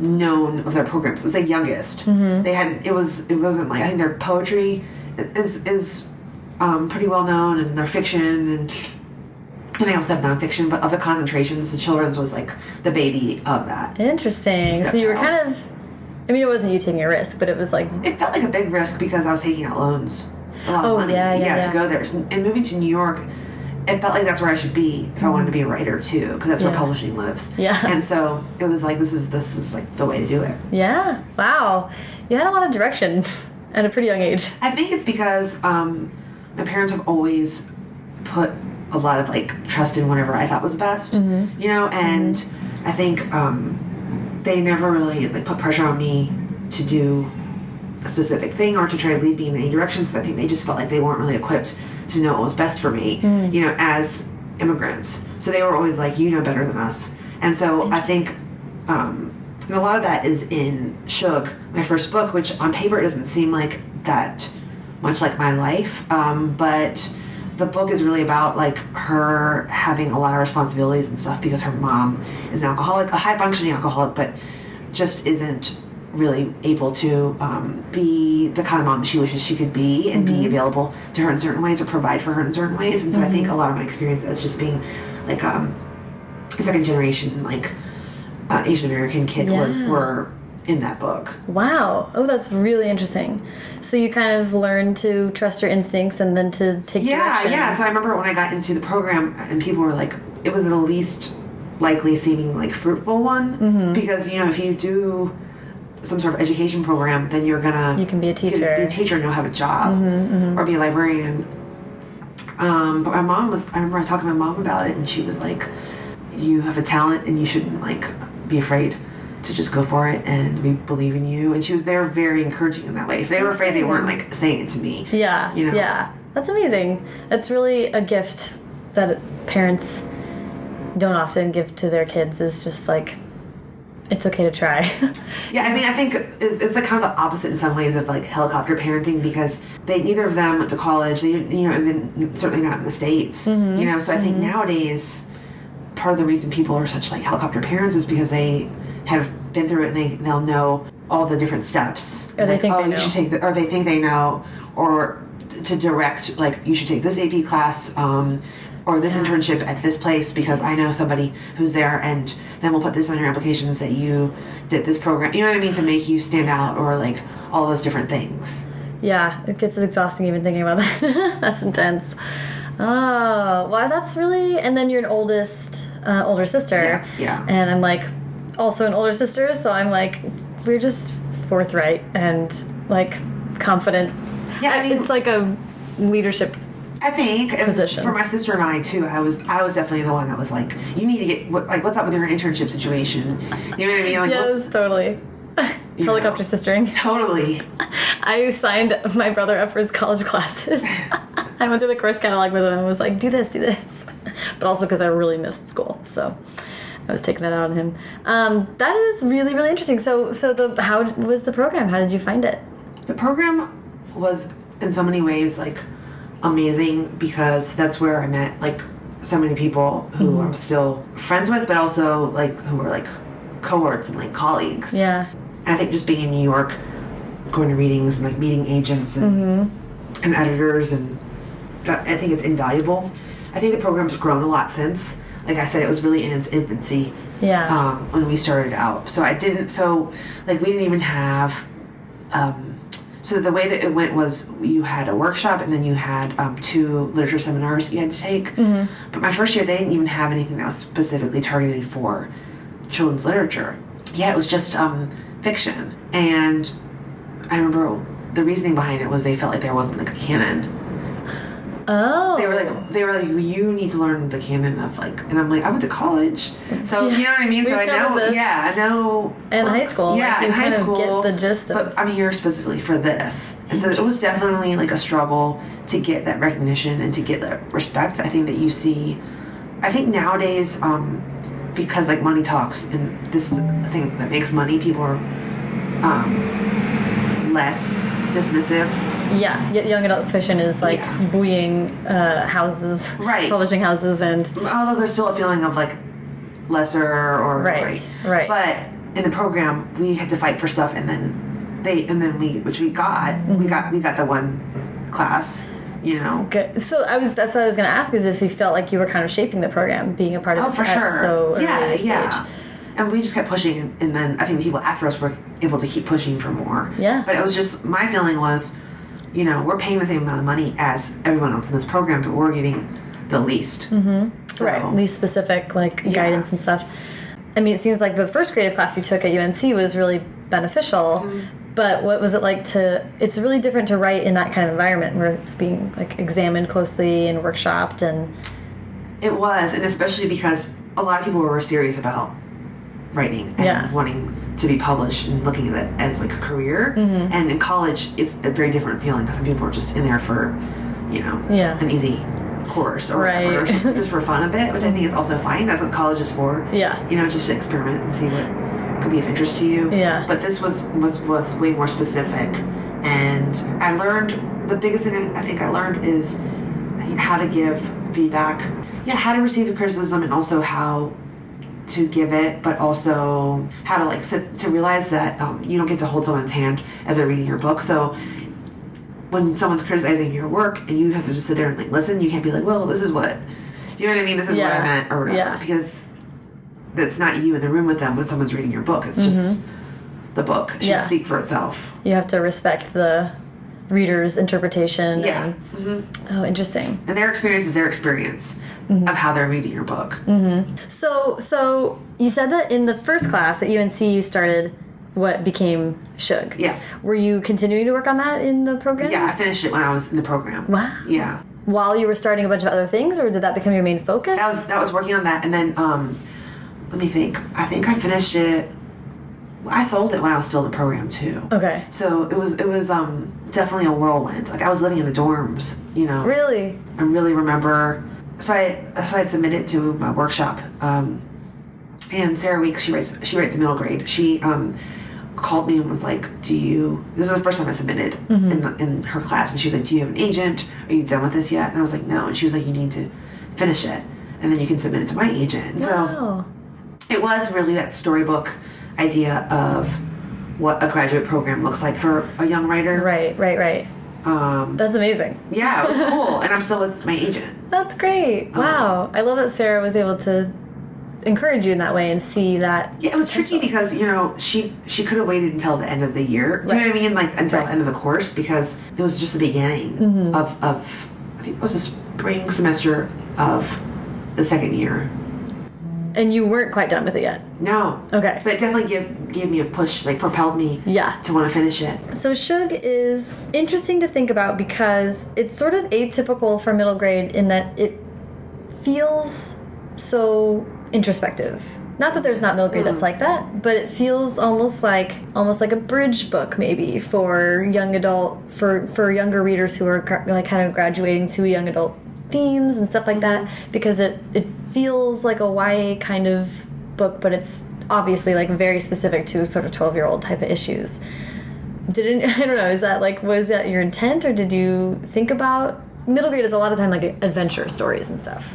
known of their programs. It was the youngest. They had it was it wasn't like I think their poetry is is um, pretty well known, and their fiction and. And they also have nonfiction, but of the concentrations, the children's was like the baby of that. Interesting. So you were kind of. I mean, it wasn't you taking a risk, but it was like. It felt like a big risk because I was taking out loans, a lot Oh, of money, yeah, yeah, to yeah. go there. So- And moving to New York, it felt like that's where I should be if I wanted to be a writer too, because that's where publishing lives. Yeah. And so it was like this is this is like the way to do it. Yeah. Wow. You had a lot of direction at a pretty young age. I think it's because um, my parents have always put a lot of like trust in whatever I thought was best, Mm-hmm. you know, and I think um, they never really like put pressure on me to do a specific thing or to try to lead me in any direction. Because I think they just felt like they weren't really equipped to know what was best for me, Mm. you know, as immigrants. So they were always like, you know better than us. And so I think um, and a lot of that is in Shug, my first book, which on paper doesn't seem like that much like my life. Um, but the book is really about like her having a lot of responsibilities and stuff because her mom is an alcoholic, a high functioning alcoholic, but just isn't really able to um, be the kind of mom she wishes she could be and be available to her in certain ways or provide for her in certain ways. And so I think a lot of my experience as just being like um, a second generation like uh, Asian American kid was were in that book. Wow. Oh, that's really interesting. So you kind of learned to trust your instincts and then to take Yeah, direction. yeah. So I remember when I got into the program and people were like, it was the least likely seeming like fruitful one Mm-hmm. because you know if you do some sort of education program, then you're gonna You can be a teacher. Be a teacher and you'll have a job or be a librarian. Um, but my mom was. I remember I talked to my mom about it, and she was like, "You have a talent, and you shouldn't like be afraid." To just go for it and we believe in you, and she was there, very encouraging in that way. If they were afraid, they weren't like saying it to me. Yeah. You know? Yeah. That's amazing. That's really a gift that parents don't often give to their kids is just like it's okay to try. Yeah, I mean, I think it's like kind of the opposite in some ways of like helicopter parenting because they neither of them went to college. They, you know, and then certainly not in the states. Mm-hmm. You know, so I think nowadays part of the reason people are such like helicopter parents is because they have been through it and they they'll know all the different steps. Or they like, think oh, they you know. should take the, or they think they know, or to direct like you should take this AP class. Um, or this internship at this place because I know somebody who's there, and then we'll put this on your applications that you did this program. You know what I mean? To make you stand out, or like all those different things. yeah, it gets exhausting even thinking about that. that's intense. Oh, wow, that's really. And then you're an oldest, uh, older sister. Yeah, yeah. And I'm like, also an older sister, so I'm like, we're just forthright and like confident. Yeah, I mean- it's like a leadership. I think Position. for my sister and I too. I was I was definitely the one that was like, you need to get what, like what's up with your internship situation. You know what I mean? Like, Yes, totally. Helicopter know. sistering. totally. I signed my brother up for his college classes. I went through the course catalog with him and was like, do this, do this. But also because I really missed school, so I was taking that out on him. Um, that is really, really interesting. So, so the how was the program? How did you find it? The program was in so many ways like amazing because that's where I met like so many people who I'm still friends with, but also like who were like cohorts and like colleagues. Yeah, And I think just being in New York, going to readings and like meeting agents and and editors and that, I think it's invaluable. I think the program's grown a lot since. Like I said, it was really in its infancy yeah, um, when we started out. So I didn't. So like we didn't even have. Um, so the way that it went was you had a workshop and then you had um, two literature seminars you had to take. But my first year they didn't even have anything that was specifically targeted for children's literature. Yeah, it was just um, fiction. And I remember the reasoning behind it was they felt like there wasn't like a canon. Oh. They were like, they were like, you need to learn the canon of like, and I'm like, I went to college, so you know what I mean. So I know, this. yeah, I know. And high school, yeah, like, in high school. get the gist of- But I'm here specifically for this, and so it was definitely like a struggle to get that recognition and to get that respect. I think that you see, I think nowadays, um, because like money talks, and this thing that makes money, people are um, less dismissive Yeah, young adult fiction is like Yeah. buoying uh, houses, Right. publishing houses, and although there's still a feeling of like lesser or Right, right. But in the program, we had to fight for stuff, and then they, and then we, which we got, Mm-hmm. we got, we got the one class, you know. good. So I was that's what I was going to ask is if you felt like you were kind of shaping the program, being a part of Oh, it for sure. so yeah, stage. yeah. And we just kept pushing, and, and then I think the people after us were able to keep pushing for more. Yeah. But it was just my feeling was, you know, we're paying the same amount of money as everyone else in this program, but we're getting the least. Mm-hmm. So, right these specific like guidance and stuff i mean it seems like the first creative class you took at unc was really beneficial Mm-hmm. but what was it like to it's really different to write in that kind of environment where it's being like examined closely and workshopped and It was, and especially because a lot of people were serious about writing and Yeah. wanting to be published and looking at it as like a career. Mm-hmm. And in college, it's a very different feeling because some people are just in there for, you know, Yeah. an easy course or Right. whatever, so just for fun of it, which I think is also fine. That's what college is for. Yeah. You know, just to experiment and see what could be of interest to you. Yeah. But this was was was way more specific, and I learned the biggest thing I, I think I learned is how to give feedback. Yeah, how to receive the criticism and also how to give it, but also how to like sit to realize that um, you don't get to hold someone's hand as they're reading your book. So when someone's criticizing your work and you have to just sit there and like listen, you can't be like, well, this is what. Do you know what I mean? This is what I meant or whatever. Yeah. Because that's not you in the room with them when someone's reading your book. It's just the book. It should Mm-hmm. Yeah. speak for itself. you have to respect the reader's interpretation Yeah. and, oh interesting And their experience is their experience Mm-hmm. of how they're reading your book. Mm -hmm. so so you said that in the first class at unc you started what became shug Yeah. were you continuing to work on that in the program Yeah, I finished it when I was in the program. Wow. Yeah. while you were starting a bunch of other things, or did that become your main focus? That was that was working on that and then um let me think. I think I finished it I sold it when I was still in the program too. okay. So it was it was um definitely a whirlwind. Like I was living in the dorms, you know. Really? I really remember. So I so I submitted to my workshop, um, and Sarah Weeks she writes she writes middle grade. She um, called me and was like, "Do you?" This is the first time I submitted in the, in her class, and she was like, "Do you have an agent? Are you done with this yet?" And I was like, "No." And she was like, "You need to finish it, and then you can submit it to my agent." And so Wow. it was really that storybook idea of what a graduate program looks like for a young writer. Right, right, right. Um, That's amazing. yeah, it was cool, and I'm still with my agent. That's great. Wow. I love that Sarah was able to encourage you in that way and see that. Yeah, it was tricky because you know she she could have waited until the end of the year. Do you know what I mean? Like until Right. the end of the course because it was just the beginning of of I think it was the spring semester of the second year. And you weren't quite done with it yet. No. Okay. But it definitely gave gave me a push, like propelled me Yeah. to want to finish it. So Shug is interesting to think about because it's sort of atypical for middle grade in that it feels so introspective. Not that there's not middle grade that's hmm. like that, but it feels almost like almost like a bridge book maybe for young adult for for younger readers who are like kind of graduating to young adult themes and stuff like that mm-hmm. because it it feels like a YA kind of book, but it's obviously like very specific to sort of 12 year old type of issues didn't I don't know is that like was that your intent or did you think about middle grade is a lot of time like adventure stories and stuff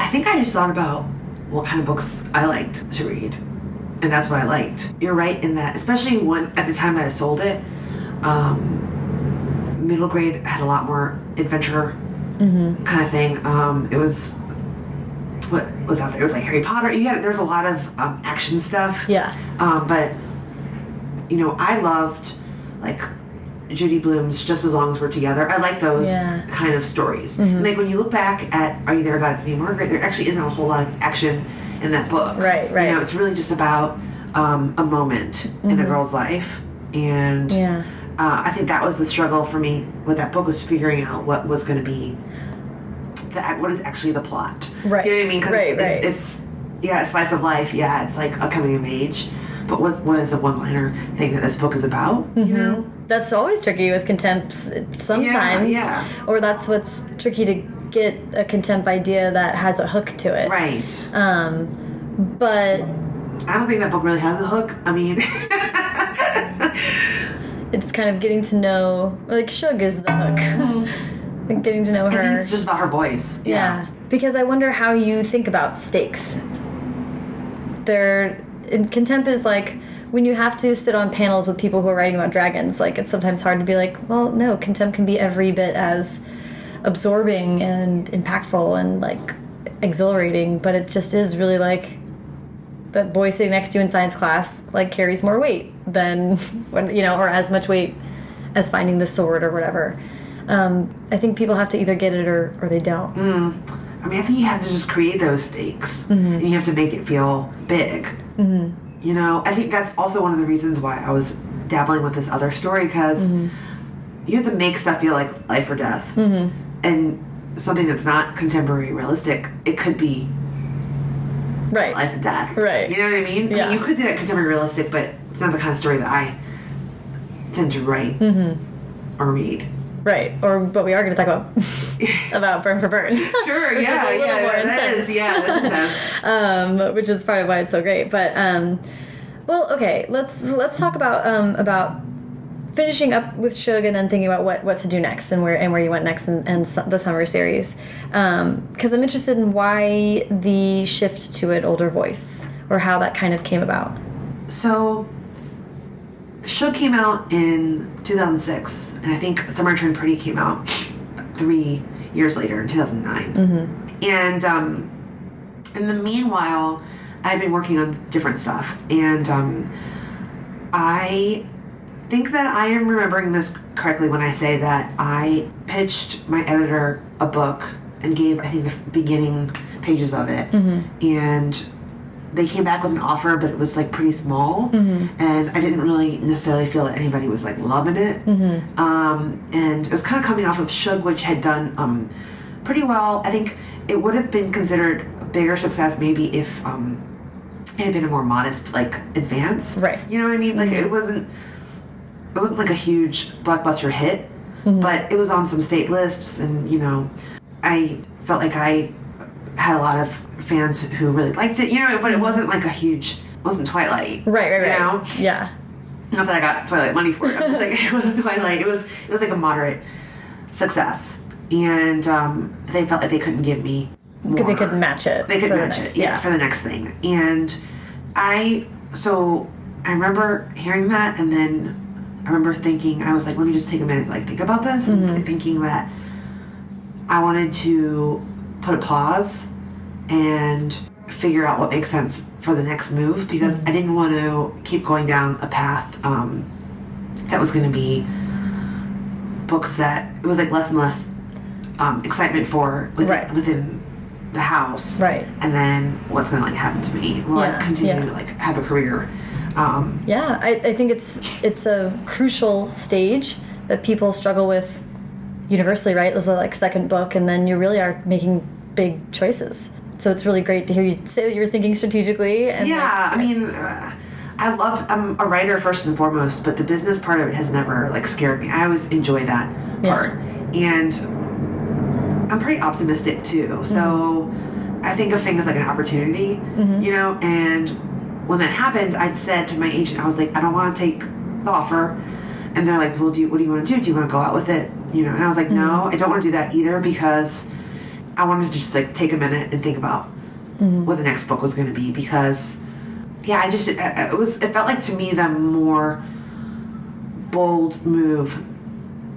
I think I just thought about what kind of books I liked to read, and that's what I liked. You're right in that, especially when at the time that I sold it, um, middle grade had a lot more adventure kind of thing. Um, it was what was out there? It was like Harry Potter. You had there was a lot of um, action stuff. yeah Um, but you know, I loved like Judy Blume's Just as Long as We're Together. I like those Yeah. kind of stories. And like when you look back at Are You There, God? It's Me, Margaret. There actually isn't a whole lot of action in that book. Right, right. You know, it's really just about um, a moment in a girl's life, and yeah uh, I think that was the struggle for me with that book was figuring out what was going to be that what is actually the plot. Right. Do you know what I mean? 'Cause Right, it's, right. it's yeah, it's slice of life. Yeah, it's like a coming of age. But what what is the one liner thing that this book is about? You know. That's always tricky with contemp sometimes. yeah. Or that's what's tricky to get a contemp idea that has a hook to it. Right. Um, but I don't think that book really has a hook. I mean, it's kind of getting to know, like Shug is the hook. Getting to know I think her. it's just about her voice. Yeah. Because I wonder how you think about stakes. There, in contemp is like when you have to sit on panels with people who are writing about dragons. Like it's sometimes hard to be like, well, no, contemp can be every bit as absorbing and impactful and like exhilarating, but it just is really like that boy sitting next to you in science class like carries more weight than when you know, or as much weight as finding the sword or whatever. Um, I think people have to either get it or, or they don't. Mm. I mean, I think you have to just create those stakes, mm-hmm. and you have to make it feel big. Mm-hmm. You know, I think that's also one of the reasons why I was dabbling with this other story because mm-hmm. you have to make stuff feel like life or death, mm-hmm. and something that's not contemporary realistic. It could be Right. life and death. Right. You know what I mean? I mean, you could do that contemporary realistic, but it's not the kind of story that I tend to write or read. Right. Or but we are going to talk about about burn for burn. Sure, Which yeah, a little yeah, more that intense. yeah, that's intense. um, which is part of why it's so great. But um, well, okay, let's let's talk about um, about finishing up with Shug and then thinking about what, what to do next and where and where you went next in, in su- the summer series. Because I'm interested in why the shift to an older voice or how that kind of came about. So, Shug came out in 2006, and I think Summer Turned Pretty came out three years later in 2009. And um, in the meanwhile, I've been working on different stuff, and um, I think that I am remembering this correctly when I say that I pitched my editor a book and gave, I think, the beginning pages of it, and they came back with an offer, but it was like pretty small, and I didn't really necessarily feel that anybody was like loving it. Um, and it was kind of coming off of Shug, which had done um, pretty well. I think it would have been considered a bigger success maybe if um, it had been a more modest like advance. Right. You know what I mean? Like it wasn't. It wasn't like a huge blockbuster hit, but it was on some state lists, and you know, I felt like I had a lot of fans who really liked it. You know, but it wasn't like a huge. Wasn't Twilight. Right, right, you right. know? Yeah. Not that I got Twilight money for it. I'm just like it wasn't Twilight. It was it was like a moderate success, and um, they felt like they couldn't give me. They more. could match it. They could for the match next- it, yeah, for the next thing. And I, so I remember hearing that, and then I remember thinking, I was like, let me just take a minute to like think about this, and thinking that I wanted to put a pause and figure out what makes sense for the next move because I didn't want to keep going down a path um, that was going to be books that it was like less and less um, excitement for within, Right. within the house Right. and then what's going to like happen to me will Yeah, I continue yeah. to like have a career um, Yeah, I, I think it's it's a crucial stage that people struggle with universally, right? This is like second book, and then you really are making big choices. So it's really great to hear you say that you're thinking strategically. And yeah like, i mean uh, i love i'm a writer first and foremost but the business part of it has never like scared me. I always enjoy that Yeah. part. And i'm pretty optimistic too. So mm-hmm. i think of things like an opportunity mm-hmm. you know and when that happened i'd said to my agent i was like i don't want to take the offer. And they're like well do you what do you want to do? Do you want to go out with it? You know and i was like mm-hmm. no i don't want to do that either because i wanted to just like take a minute and think about what the next book was going to be because yeah i just it, it was it felt like to me the more bold move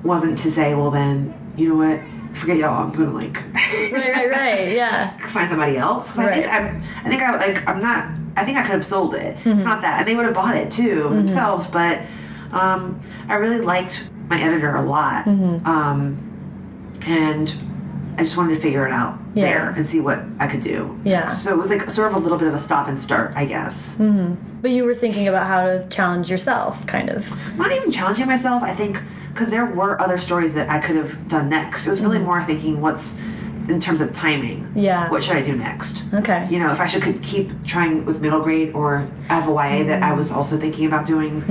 wasn't to say well then you know what? Forget y'all. I'm gonna like right, right, right. Yeah, find somebody else. 'Cause i think Right. i'm i think i like i'm not i think i could have sold it. Mm-hmm. it's not that. And they would have bought it too themselves. But um i really liked my editor a lot. Mm-hmm. um and i just wanted to figure it out Yeah. there and see what i could do Yeah. so it was like sort of a little bit of a stop and start i guess mm-hmm. But you were thinking about how to challenge yourself, kind of. not even challenging myself. I think because there were other stories that I could have done next. It was really mm-hmm. more thinking what's in terms of timing. Yeah. What should I do next? Okay. You know, if I should could keep trying with middle grade or I have a YA that I mm-hmm. was also thinking about doing.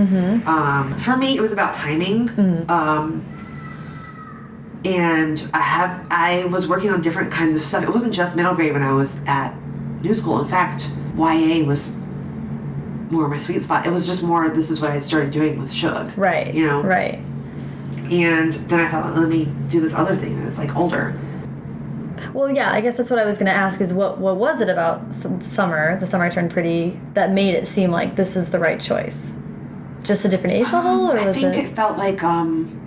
Um, for me, it was about timing. Um, and I have I was working on different kinds of stuff. It wasn't just middle grade when I was at new school. In fact, YA was more my sweet spot. It was just more. This is what I started doing with Shug. Right. You know. Right. And then I thought, let me do this other thing that's like older. Well, yeah, I guess that's what I was going to ask is what what was it about summer, the summer I turned pretty, that made it seem like this is the right choice? Just a different age level, or I was think it? it felt like um,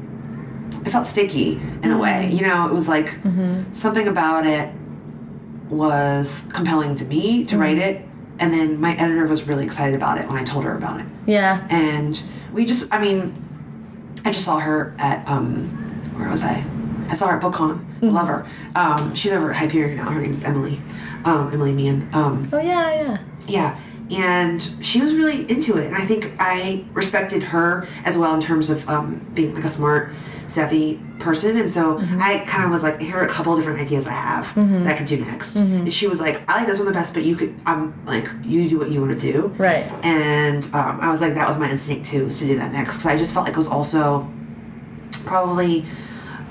it felt sticky in a way. You know, it was like Mm-hmm. something about it was compelling to me to write Mm-hmm. it, and then my editor was really excited about it when I told her about it. yeah. And we just, I mean, I just saw her at um, where was I? I saw her at BookCon. I love her. Um, she's over at Hyperion now. Her name's Emily. Um, Emily Meehan. Um, Oh yeah, yeah. yeah. And she was really into it. And I think I respected her as well in terms of um, being like a smart, savvy person. And so I kind of was like, here are a couple different ideas I have that I could do next. And she was like, I like this one the best, but you could, I'm like, you do what you want to do. Right. And um, I was like, that was my instinct too, was to do that next. Because I just felt like it was also probably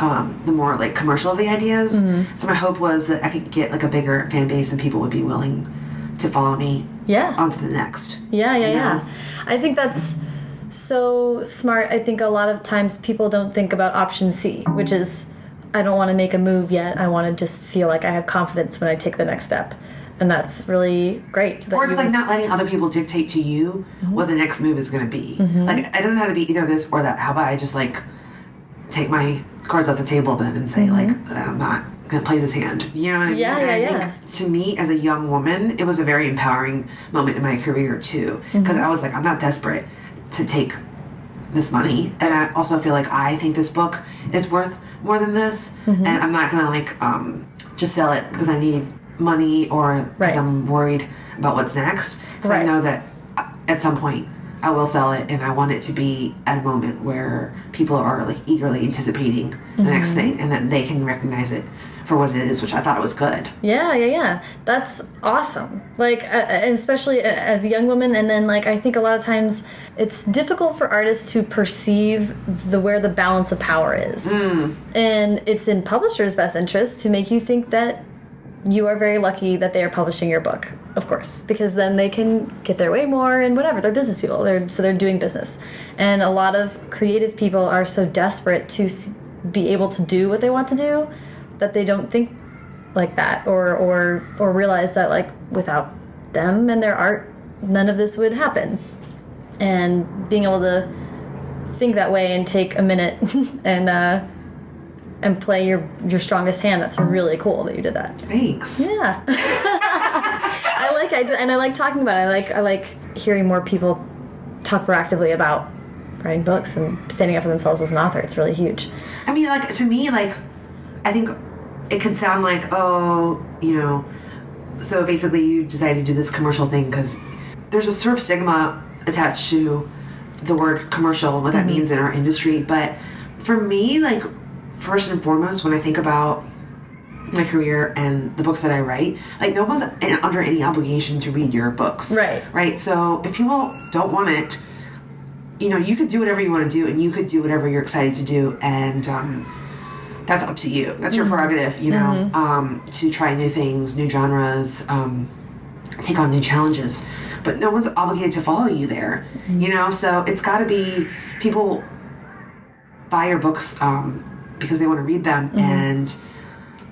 um, the more like commercial of the ideas. Mm-hmm. So my hope was that I could get like a bigger fan base and people would be willing to follow me Yeah. on to the next. Yeah, yeah, you yeah. I think that's so smart. I think a lot of times people don't think about option C, which is I don't want to make a move yet. I want to just feel like I have confidence when I take the next step. And that's really great. that Or it's like not letting other people dictate to you Mm-hmm. what the next move is going to be. Like it doesn't have to be either this or that. How about I just like take my cards off the table then and say like I'm not to play this hand. You know what I mean? Yeah, And I yeah, to me as a young woman, it was a very empowering moment in my career too because Mm-hmm. I was like I'm not desperate to take this money and I also feel like I think this book is worth more than this Mm-hmm. and I'm not gonna like um just sell it because I need money or because Right. I'm worried about what's next because Right. I know that uh, at some point I will sell it and I want it to be at a moment where people are like eagerly anticipating the next Mm-hmm. thing and that they can recognize it for what it is which I thought was good Yeah, yeah, yeah. That's awesome. Like, uh, uh, especially uh, as a young woman, and then like I think a lot of times it's difficult for artists to perceive the where the balance of power is, and it's in publishers' best interest to make you think that you are very lucky that they are publishing your book, of course, because then they can get their way more and whatever. They're business people. They're so they're doing business, and a lot of creative people are so desperate to be able to do what they want to do that they don't think like that or or or realize that like without them and their art none of this would happen and being able to think that way and take a minute and uh and play your your strongest hand that's really cool that you did that thanks yeah i and i like talking about it. I like i like hearing more people talk proactively about writing books and standing up for themselves as an author. It's really huge. I mean, like to me, like I think it could sound like, oh, you know, so basically you decided to do this commercial thing because there's a sort of stigma attached to the word commercial and what that mm-hmm. means in our industry. But for me, like first and foremost, when I think about my career and the books that I write, like no one's under any obligation to read your books. Right. Right. So if people don't want it, you know, you could do whatever you want to do, and you could do whatever you're excited to do, and um, that's up to you. That's your prerogative, you know, um, to try new things, new genres, um, take on new challenges. But no one's obligated to follow you there, you know. So it's got to be people buy your books um, because they want to read them, and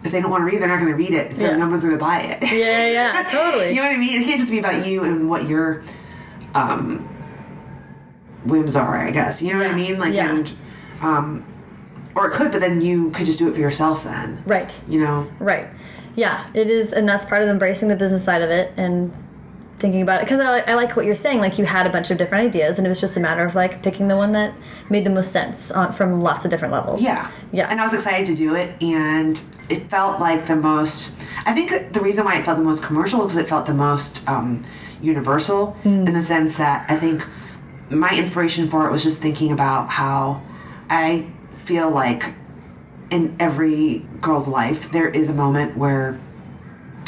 if they don't want to read, they're not going to read it. So Yeah. no one's going to buy it. yeah yeah totally You know what I mean? It can't just be about you and what your um, whims are, I guess. You know what I mean? Like, Yeah. and um, or it could, but then you could just do it for yourself. Then, right you know, Right. Yeah, it is, and that's part of embracing the business side of it and thinking about it because I, like- I like what you're saying. Like you had a bunch of different ideas, and it was just a matter of like picking the one that made the most sense on, from lots of different levels. Yeah. Yeah. And I was excited to do it, and it felt like the most. I think the reason why it felt the most commercial was it felt the most um, universal Hmm. in the sense that I think my inspiration for it was just thinking about how I feel like in every girl's life there is a moment where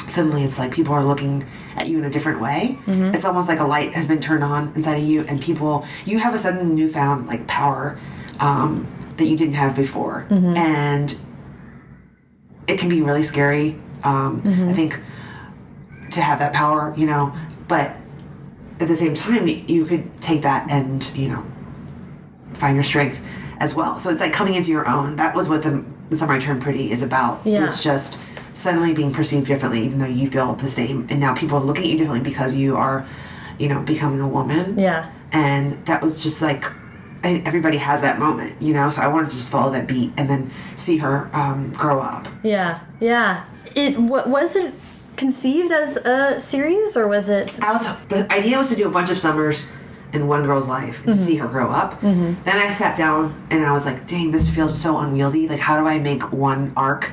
suddenly it's like people are looking at you in a different way. Mm-hmm. It's almost like a light has been turned on inside of you, and people, you have a sudden newfound like power um, that you didn't have before, Mm-hmm. and it can be really scary. Um, Mm-hmm. I think to have that power, you know, but at the same time, you could take that and you know find your strength as well. So it's like coming into your own. That was what the, the summer I turned pretty is about. Yeah. It's just suddenly being perceived differently, even though you feel the same, and now people are looking at you differently because you are, you know, becoming a woman. Yeah. And that was just like. Everybody has that moment, you know. So I wanted to just follow that beat and then see her um, grow up. Yeah. Yeah. It wa- was it conceived as a series or was it? I was the idea was to do a bunch of summers in one girl's life and to see her grow up. Then I sat down and I was like, "Dang, this feels so unwieldy. Like, how do I make one arc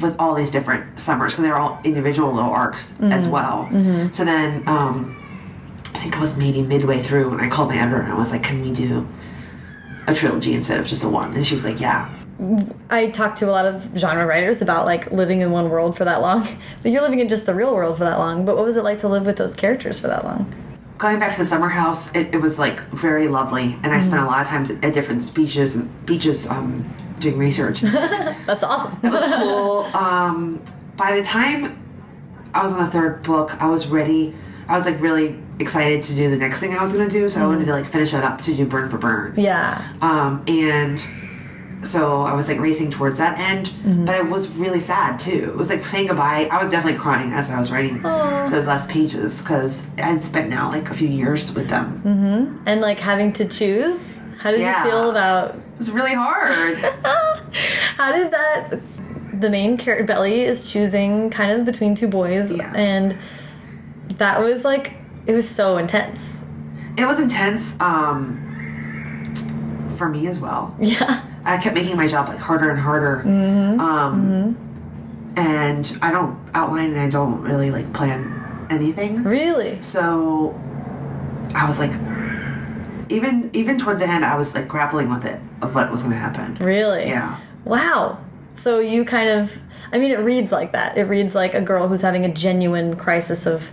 with all these different summers? Because they're all individual little arcs as well." So then, um, I think I was maybe midway through when I called my editor and I was like, "Can we do a trilogy instead of just a one?" And she was like, "Yeah." I talked to a lot of genre writers about like living in one world for that long, but you're living in just the real world for that long. But what was it like to live with those characters for that long? going back to the summer house, it, it was like very lovely, and I spent a lot of times at, at different beaches and beaches um, doing research. That's awesome. It was cool. Um, by the time I was on the third book, I was ready. I was like really excited to do the next thing I was gonna do, so I wanted to like finish that up to do Burn for Burn. yeah. Um, and so I was like racing towards that end, but it was really sad too. It was like saying goodbye. I was definitely crying as I was writing those last pages because I'd spent now like a few years with them. Mhm. And like having to choose. How did Yeah. you feel about? It was really hard. How did that? The main character Belly is choosing kind of between two boys, Yeah. and that was like it was so intense. it was intense um, for me as well. Yeah. I kept making my job like harder and harder. Mm -hmm. Um, And I don't outline and I don't really like plan anything. Really. So I was like, even even towards the end, I was like grappling with it of what was going to happen. Really? Yeah. Wow. So you kind of I mean it reads like that. It reads like a girl who's having a genuine crisis of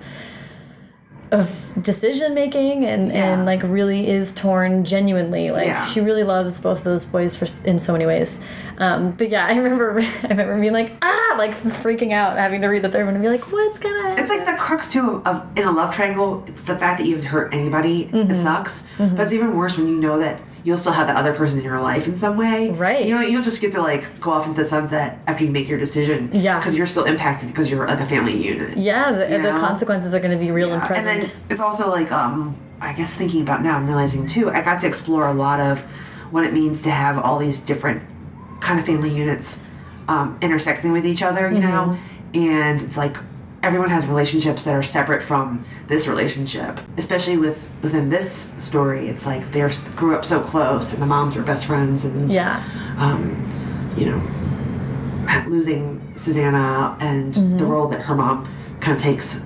of decision making and Yeah. and like really is torn genuinely. Like Yeah. she really loves both of those boys for in so many ways. Um, but yeah, I remember I remember being like ah like freaking out having to read the third one and be like what's gonna happen? It's like the crux too of in a love triangle. It's the fact that you haven't hurt anybody. It sucks, but it's even worse when you know that you'll still have the other person in your life in some way. Right. You know, you don't just get to like go off into the sunset after you make your decision. Yeah. Because you're still impacted because you're like a family unit. yeah, the, the consequences are going to be real and Yeah, present. And then it's also like, um, I guess thinking about now, I'm realizing too, I got to explore a lot of what it means to have all these different kind of family units um, intersecting with each other, you know? And it's like everyone has relationships that are separate from this relationship, especially with within this story. It's like they grew up so close, and the moms were best friends, and yeah. um, you know, losing Susanna and Mm-hmm. the role that her mom kind of takes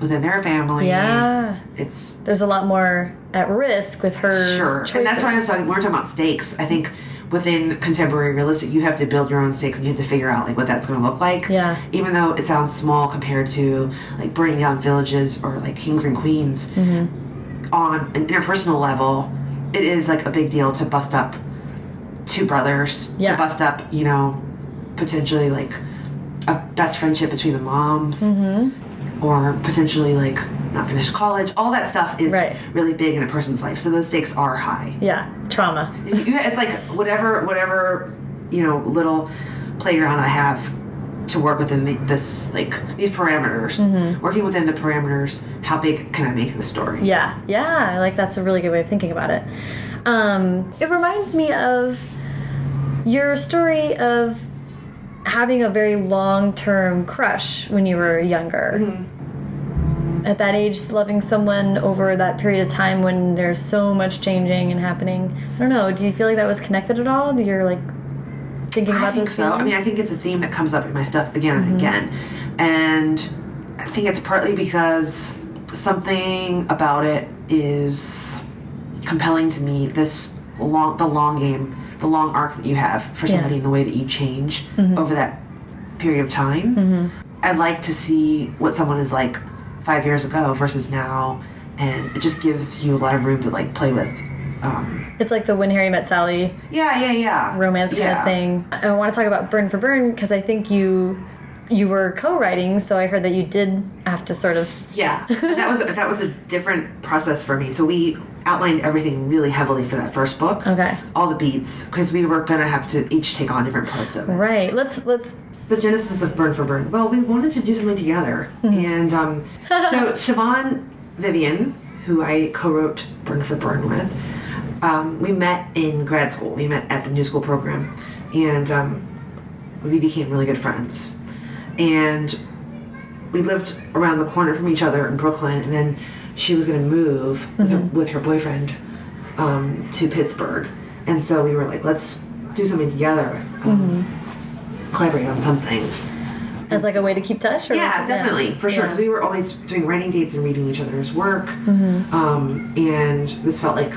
within their family. Yeah. It's There's a lot more at risk with her sure. choices. And that's why I was talking, we're talking about stakes. I think within contemporary realistic, you have to build your own stakes and you have to figure out like what that's going to look like. Yeah. Even though it sounds small compared to like burning down villages or like kings and queens, Mm-hmm. on an interpersonal level, it is like a big deal to bust up two brothers, Yeah. to bust up, you know, potentially like a best friendship between the moms, Mm-hmm. Or potentially like not finish college. All that stuff is Right. really big in a person's life, so those stakes are high. Yeah, trauma. It's like whatever, whatever, you know, little playground I have to work within the, this, like these parameters. Mm-hmm. Working within the parameters, how big can I make the story? Yeah, yeah. I like that's a really good way of thinking about it. Um, it reminds me of your story of having a very long term crush when you were younger. Mm-hmm. at that age, loving someone over that period of time when there's so much changing and happening. I don't know. Do you feel like that was connected at all? Do you're like thinking about I think so. I mean, I think it's a theme that comes up in my stuff again and mm-hmm. again, and I think it's partly because something about it is compelling to me. This long, the long game, the long arc that you have for Yeah. somebody in the way that you change over that period of time. I'd like to see what someone is like five years ago versus now, and it just gives you a lot of room to like play with. Um, It's like the When Harry Met Sally yeah, yeah, yeah. romance kind Yeah. of thing. I want to talk about Burn for Burn because I think you you were co-writing, so I heard that you did have to sort of Yeah, that was that was a different process for me. So we outlined everything really heavily for that first book. Okay. All the beats because we were gonna have to each take on different parts of it. right. Let's let's The genesis of Burn for Burn. Well, we wanted to do something together, and um, so Siobhan Vivian, who I co-wrote Burn for Burn with, um, we met in grad school. We met at the New School program, and um, we became really good friends. And we lived around the corner from each other in Brooklyn, and then she was going to move with, her, with her boyfriend um, to Pittsburgh, and so we were like, let's do something together, um, collaborate on something. as like a way to keep touch. Or Yeah, definitely, for sure. Yeah. Because we were always doing writing dates and reading each other's work, Mm-hmm. um, and this felt like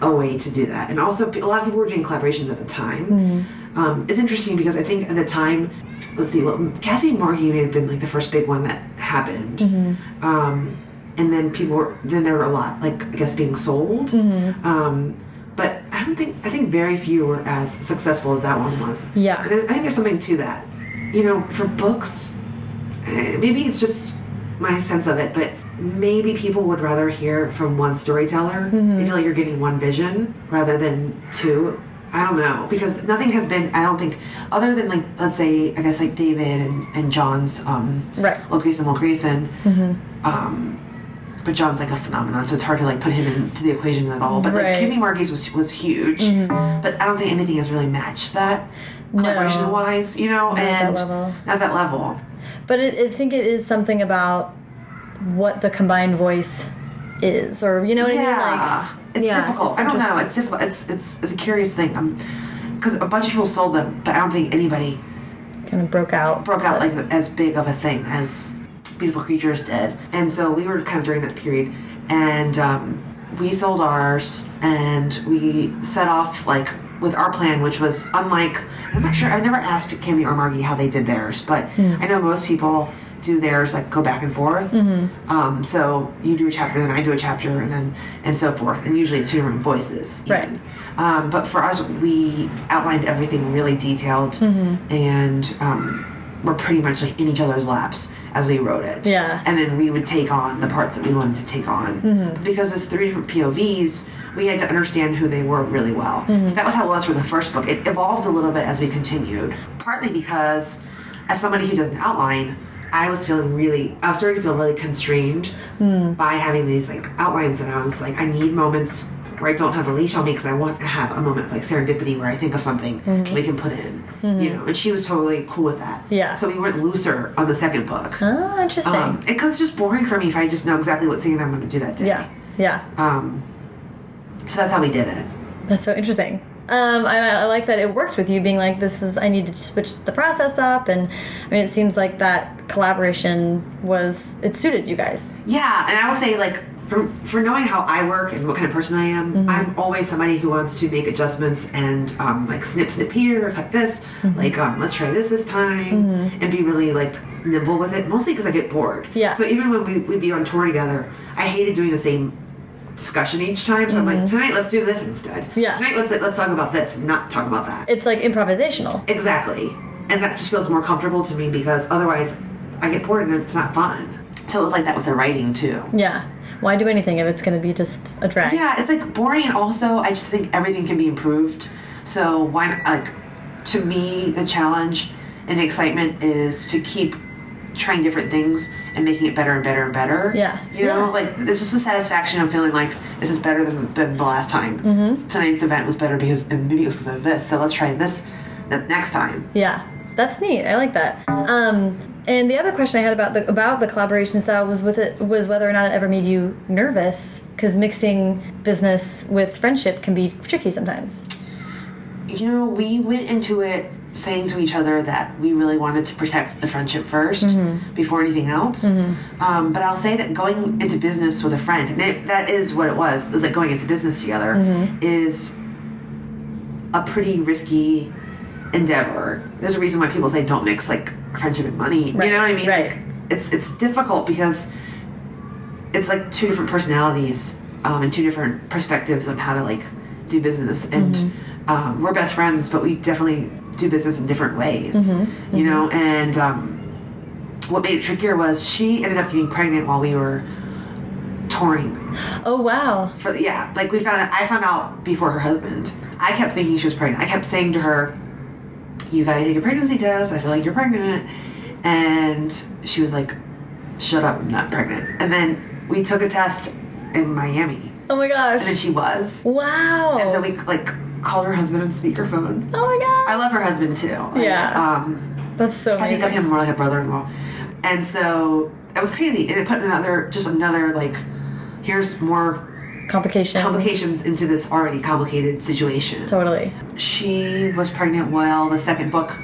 a way to do that. And also, a lot of people were doing collaborations at the time. Mm-hmm. Um, it's interesting because I think at the time, let's see, well, Kami and Margie may have been like the first big one that happened. Mm-hmm. Um, and then people were, then there were a lot, like I guess being sold. Mm-hmm. Um, but I don't think I think very few were as successful as that one was. Yeah. I think there's something to that. You know, for books, eh, maybe it's just my sense of it, but maybe people would rather hear from one storyteller. They feel like you're getting one vision rather than two. I don't know because nothing has been. I don't think other than like let's say I guess like David and and John's um, Right. Grayson, Will Grayson. Um, but John's like a phenomenon, so it's hard to like put him into the equation at all. But Right. like Kami Margie's was was huge, but I don't think anything has really matched that collaboration wise, you know, Not at that and level. not that level. But it, I think it is something about what the combined voice is, or you know what I mean? Yeah, Like, it's yeah, difficult. it's I don't know. It's difficult. It's it's it's a curious thing. Um, because a bunch of people sold them, but I don't think anybody kind of broke out. broke out like as big of a thing as Beautiful Creatures did. And so we were kind of during that period, and um, we sold ours, and we set off like with our plan, which was unlike. I'm not sure. I've never asked Kami or Margie how they did theirs, but I know most people do theirs like go back and forth. Um, so you do a chapter, then I do a chapter, and then and so forth. And usually it's two different voices. Right. Um, but for us, we outlined everything really detailed, and um, we're pretty much like in each other's laps as we wrote it. Yeah. And then we would take on the parts that we wanted to take on. Mm-hmm. Because it's three different POVs, we had to understand who they were really well. Mm-hmm. So that was how it was for the first book. It evolved a little bit as we continued. Partly because, as somebody who does an outline, I was feeling really, I was starting to feel really constrained hmm. by having these like outlines, and I was like, I need moments where I don't have a leash on me because I want to have a moment of like serendipity where I think of something we can put in, you know. And she was totally cool with that. Yeah. So we went looser on the second book. Oh, interesting. Um, because it's just boring for me if I just know exactly what scene I'm going to do that day. yeah, yeah. Um, so that's how we did it. That's so interesting. Um, I, I like that it worked with you being like, this is, I need to switch the process up. And I mean, it seems like that collaboration was, it suited you guys. Yeah, and I will say like for, for knowing how I work and what kind of person I am, Mm-hmm. I'm always somebody who wants to make adjustments and um, like snip snip here, cut this, Mm-hmm. like um, let's try this this time, and be really like nimble with it. Mostly because I get bored. Yeah. So even when we, we'd be on tour together, I hated doing the same discussion each time. So I'm like, tonight let's do this instead. Mm-hmm. Yeah. Tonight let's let's talk about this, not talk about that. It's like improvisational. Exactly. And that just feels more comfortable to me because otherwise I get bored and it's not fun. So it was like that with the writing too. Yeah. Why do anything if it's going to be just a drag? Yeah, it's like boring and also I just think everything can be improved. So why not like to me the challenge and the excitement is to keep trying different things and making it better and better and better. Yeah. You know, Yeah. like there's just the satisfaction of feeling like this is better than, than the last time. Mm-hmm. Tonight's event was better because and maybe it was because of this. So let's try this next time. Yeah, that's neat. I like that. Um, And the other question I had about the about the collaboration style was with it was whether or not it ever made you nervous because mixing business with friendship can be tricky sometimes. You know, we went into it saying to each other that we really wanted to protect the friendship 1st mm-hmm. before anything else. Mm-hmm. Um, but I'll say that going into business with a friend, and it, that is what it was, it was like going into business together, mm-hmm. is a pretty risky endeavor. There's a reason why people say don't mix like friendship and money. Right, You know what I mean? right. Like, it's it's difficult because it's like two different personalities um, and two different perspectives on how to like do business and Mm-hmm. um, we're best friends but we definitely do business in different ways Mm-hmm, you know and um, what made it trickier was she ended up getting pregnant while we were touring Oh wow. for the, yeah like we found out i found out before her husband i kept thinking she was pregnant i kept saying to her you gotta take a pregnancy test i feel like you're pregnant. And she was like shut up i'm not pregnant. And then we took a test in miami. Oh my gosh. and she was. Wow. and so we like called her husband on speakerphone. Oh my god. i love her husband too. Like, Yeah. um That's so i think of him more like a brother-in-law. And so that was crazy. And it put another just another like here's more Complication. complications into this already complicated situation. Totally. She was pregnant while the second book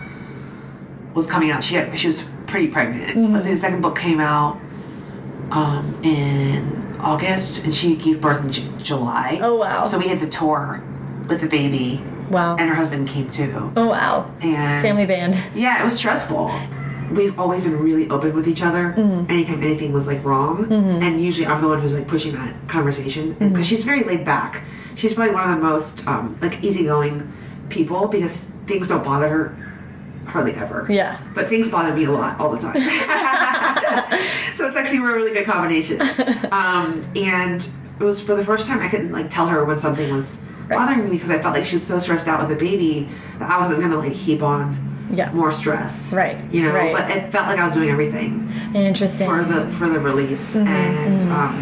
was coming out. She had, she was pretty pregnant. Mm-hmm. I think the second book came out um, in August, and she gave birth in J- July. Oh, wow. So we had to tour with the baby, Wow. and her husband came too. oh wow. And Family band. yeah, it was stressful. We've always been really open with each other. Mm-hmm. Anytime anything was like wrong, and usually I'm the one who's like pushing that conversation because Mm-hmm. she's very laid back. She's probably one of the most um, like easygoing people because things don't bother her hardly ever. Yeah. But things bother me a lot all the time. so it's actually a really good combination. Um, and it was for the first time I couldn't like tell her when something was bothering me because I felt like she was so stressed out with the baby that I wasn't gonna like heap on Yeah. more stress. Right, You know, right. but it felt like I was doing everything Interesting. for the for the release. Mm-hmm, and um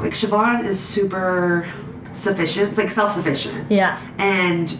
like Siobhan is super sufficient, like self sufficient. yeah. And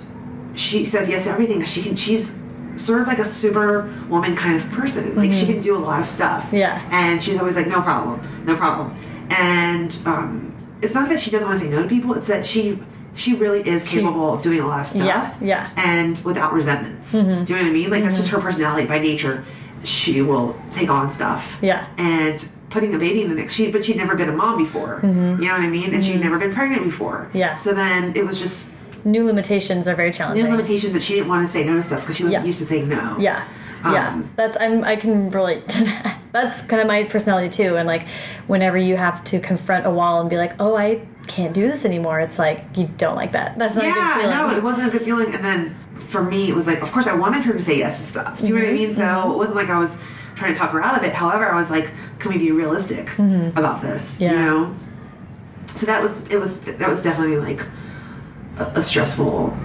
she says yes to everything. She can she's sort of like a super woman kind of person. Like she can do a lot of stuff. Mm-hmm. Yeah. And she's always like, no problem, no problem. And um it's not that she doesn't want to say no to people, it's that she she really is capable of doing a lot of stuff. Yeah, yeah. Mm-hmm. And without resentments. Do you know what I mean? Like that's just her personality by nature. She will take on stuff. Yeah. And putting a baby in the mix. She but she'd never been a mom before. You know what I mean? And she'd never been pregnant before. Mm-hmm. Yeah. So then it was just New limitations are very challenging. new limitations that she didn't want to say no to stuff because she wasn't Yeah. used to saying no. Yeah. Yeah. Um, That's I'm I can relate to that. That's kind of my personality too. And like whenever you have to confront a wall and be like, Oh, I can't do this anymore, it's like you don't like that. That's not a good Yeah, feeling. no, it wasn't a good feeling. And then for me, it was like, of course, I wanted her to say yes to stuff. Do you know what I Mm-hmm, mean? So it wasn't like I was trying to talk her out of it. However, I was like, can we be realistic about this? You Mm-hmm. Know. So that was it was that was definitely like a, a stressful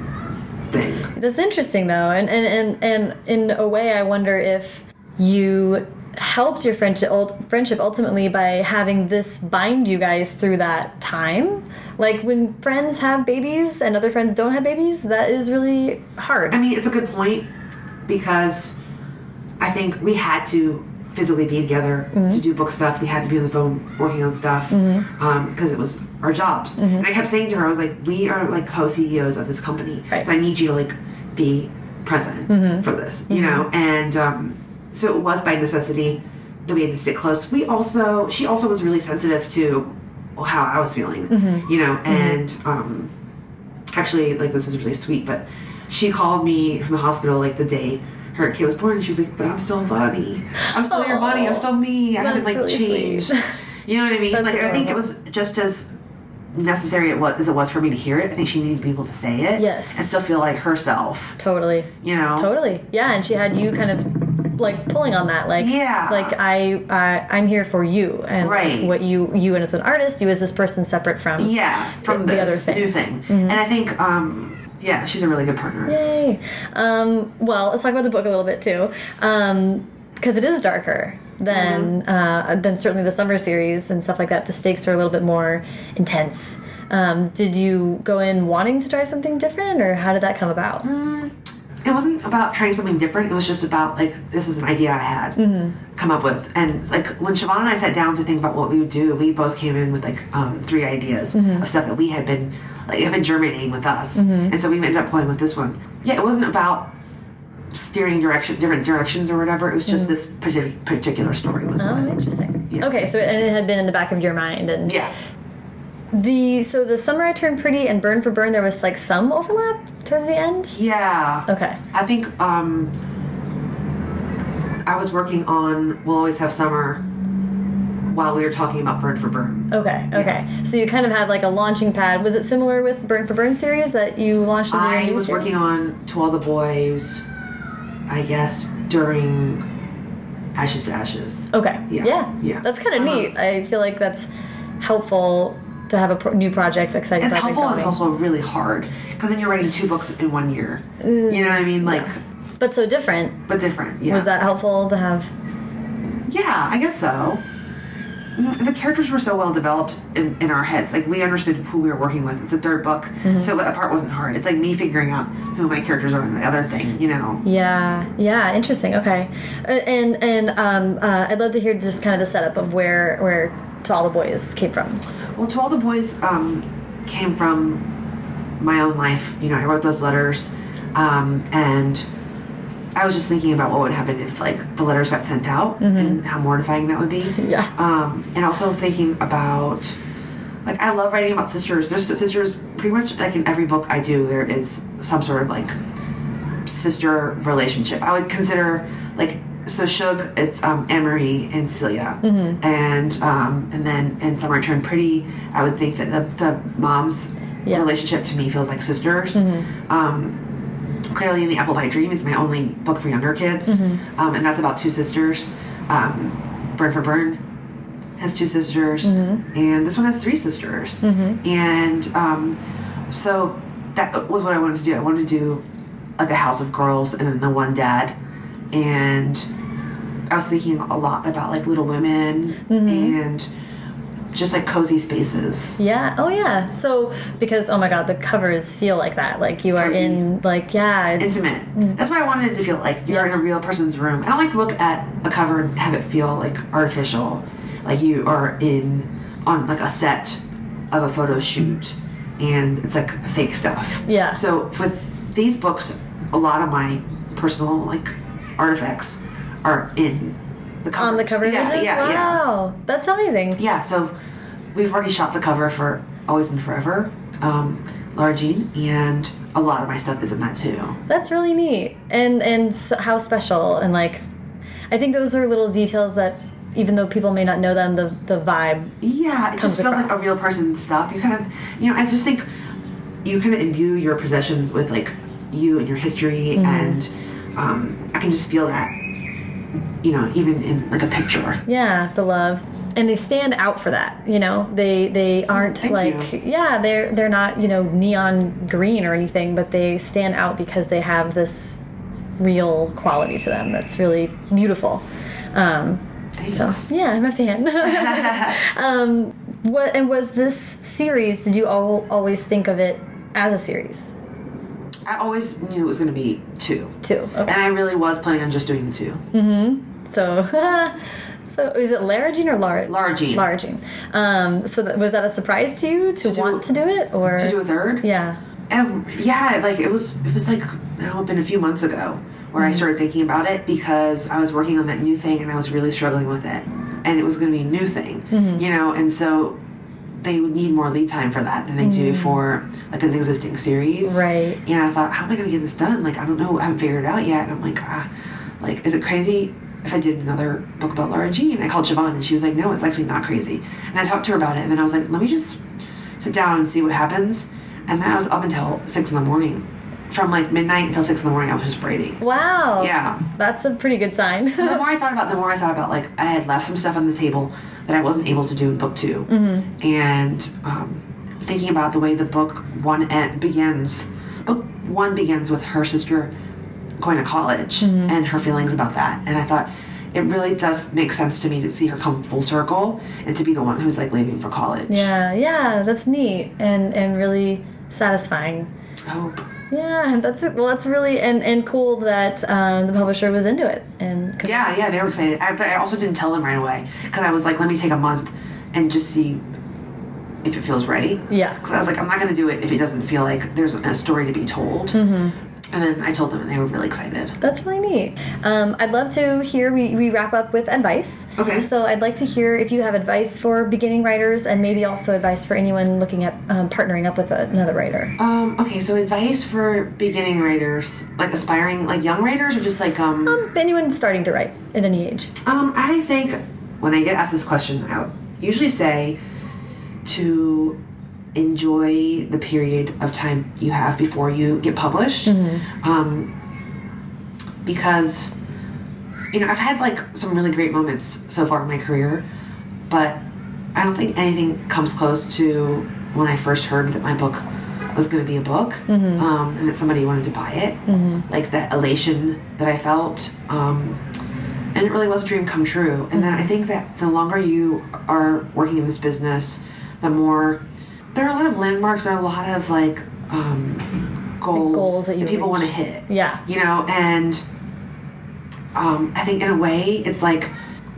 thing. That's interesting though, and and, and and in a way, I wonder if you helped your friendship friendship ultimately by having this bind you guys through that time. Like when friends have babies and other friends don't have babies, that is really hard. I mean, it's a good point because I think we had to physically be together Mm-hmm. to do book stuff. We had to be on the phone working on stuff because it was our jobs. Mm-hmm. And I kept saying to her, I was like, "We are like co-CEOs of this company, Right. Mm-hmm. so I need you to like be present for this, you know." And um, so it was by necessity that we had to stick close. We also, she also was really sensitive to how I was feeling, Mm-hmm. you know, and. Um, actually like this is really sweet but she called me from the hospital like the day her kid was born and she was like but i'm still bunny i'm still your bunny i'm still me i haven't like really changed sweet. you know what i mean That's like i think it was just as necessary it was as it was for me to hear it i think she needed to be able to say it Yes. and still feel like herself totally. you know Totally. Yeah, and she had you kind of like pulling on that like Yeah. like I, I I'm here for you and like, Right. what you you and as an artist, you as this person separate from yeah from the this other new things. thing and i think um yeah she's a really good partner Yay. Um, well, let's talk about the book a little bit too, um because it is darker than uh, than certainly the summer series and stuff like that. The stakes are a little bit more intense. Um, did you go in wanting to try something different, or how did that come about? It wasn't about trying something different. It was just about like this is an idea I had mm-hmm. come up with, and like when Siobhan and I sat down to think about what we would do, we both came in with like um, three ideas mm-hmm. of stuff that we had been like have been germinating with us, mm-hmm. and so we ended up going with this one. Yeah, it wasn't about steering direction, different directions or whatever. It was just mm. this particular story was Oh, what. interesting. Yeah. Okay, so and it had been in the back of your mind, and Yeah, the so the summer I turned pretty and burn for burn, there was like some overlap towards the end. yeah. Okay. I think um, I was working on We'll Always Have Summer while we were talking about Burn for Burn. Okay, okay. So you kind of had like a launching pad. Was it similar with Burn for Burn series that you launched in the I was working on To All the Boys, I guess, during Ashes to Ashes. Okay. Yeah, Yeah. yeah. That's kind of Uh-huh. neat. I feel like that's helpful to have a pro new project, exciting It's project helpful, it's also really hard because then you're writing two books in one year. You know what I mean? Like, But so different. but different. Yeah. Was that helpful to have? Yeah, I guess so. Mm, The characters were so well developed in, in our heads. Like we understood who we were working with. It's a third book, Mm-hmm. so that part wasn't hard. It's like me figuring out who my characters are and the other thing, you know. Yeah, yeah, interesting. Okay, Uh, and and um, uh, I'd love to hear just kind of the setup of where where to all the boys came from. Well, to all the boys um, came from my own life. You know, I wrote those letters, um, and I was just thinking about what would happen if like the letters got sent out and how mortifying that would be. Yeah. Um, and also thinking about like I love writing about sisters. There's sisters pretty much like in every book I do. There is some sort of like sister relationship. I would consider like so Shug, it's um, Annemarie and Celia, Mm-hmm. and um, and then in Summer Turned Pretty, I would think that the, the mom's Yeah. Mm-hmm. relationship to me feels like sisters. Um, clearly, in the Apple Pie Dream is my only book for younger kids, Mm-hmm. um, and that's about two sisters. Um, Burn for Burn has two sisters, Mm-hmm. and this one has three sisters, and um, so that was what I wanted to do. I wanted to do like a house of girls and then the one dad, and I was thinking a lot about like Little Women Mm-hmm. and just like cozy spaces. Yeah. Oh yeah. So because oh my god, the covers feel like that. Like you are Cozy. in like yeah. It's, Intimate. That's why I wanted it to feel like you're in a real person's room. I don't like to look at a cover and have it feel like artificial, like you are in on like a set of a photo shoot and it's like fake stuff. Yeah. So with these books, a lot of my personal like artifacts are in the covers. on the cover Yeah, images. yeah, yeah. wow, that's amazing. Yeah, so we've already shot the cover for Always and Forever, um, Lara Jean, and a lot of my stuff is in that too. That's really neat, and and so how special and like, I think those are little details that even though people may not know them, the the vibe. Yeah, it just feels like a real person's stuff. You kind of, you know, I just think you kind of imbue your possessions with like you and your history, Mm-hmm. and um, I can just feel that, you know, even in like a picture. Yeah, the love. And they stand out for that, you know. They they aren't Thank like you. yeah, they're they're not you know neon green or anything, but they stand out because they have this real quality to them that's really beautiful. Um, so Thanks. yeah, I'm a fan. um, what and was this series? Did you all always think of it as a series I always knew it was going to be two, too? and I really was planning on just doing the two. Mm-hmm. so so is it Lara Jean or Lara? Laura Jean. Lara Jean. Um, so that, was that a surprise to you to, do- want to do it or To do a third? Yeah. Yeah, like it was it was like now it's been a few months ago where Mm-hmm. I started thinking about it because I was working on that new thing and I was really struggling with it. And it was gonna be a new thing. Mm-hmm. You know, and so they would need more lead time for that than they do for like an existing series. Mm. Right. And I thought, how am I gonna get this done? Like I don't know, I haven't figured it out yet. And I'm like, ah like is it crazy if I did another book about Lara Jean? I called Siobhan and she was like, No, it's actually not crazy. And I talked to her about it and then I was like, let me just sit down and see what happens. And then I was up until six in the morning. From like midnight until six in the morning, I was just braiding. Wow. Yeah. That's a pretty good sign. The more I thought about, it, the more I thought about like I had left some stuff on the table that I wasn't able to do in book 2 Mm-hmm. and um, thinking about the way the book one begins. Book one begins with her sister going to college Mm-hmm. and her feelings about that, and I thought it really does make sense to me to see her come full circle and to be the one who's like leaving for college. yeah, yeah, that's neat and and really satisfying. I hope. Yeah, that's well. That's really and and cool that uh, the publisher was into it. And Yeah, yeah, they were excited. I, but I also didn't tell them right away because I was like, let me take a month and just see if it feels right. Yeah. Because I was like, I'm not going to do it if it doesn't feel like there's a story to be told. Mm-hmm. And then I told them, and they were really excited. That's really neat. Um, I'd love to hear, we, we wrap up with advice. Okay. So I'd like to hear if you have advice for beginning writers and maybe also advice for anyone looking at um, partnering up with another writer. Um, okay, so advice for beginning writers, like aspiring, like young writers, or just like um, Um, anyone starting to write at any age. um, I think when I get asked this question, I usually say to enjoy the period of time you have before you get published, um, because you know I've had like some really great moments so far in my career, but I don't think anything comes close to when I first heard that my book was going to be a book um, and that somebody wanted to buy it. Like that elation that I felt. Um, and it really was a dream come true. And then I think that the longer you are working in this business, the more there are a lot of landmarks. There are a lot of like um, goals, goals that you people want to hit. Yeah. you know, and um, I think in a way it's like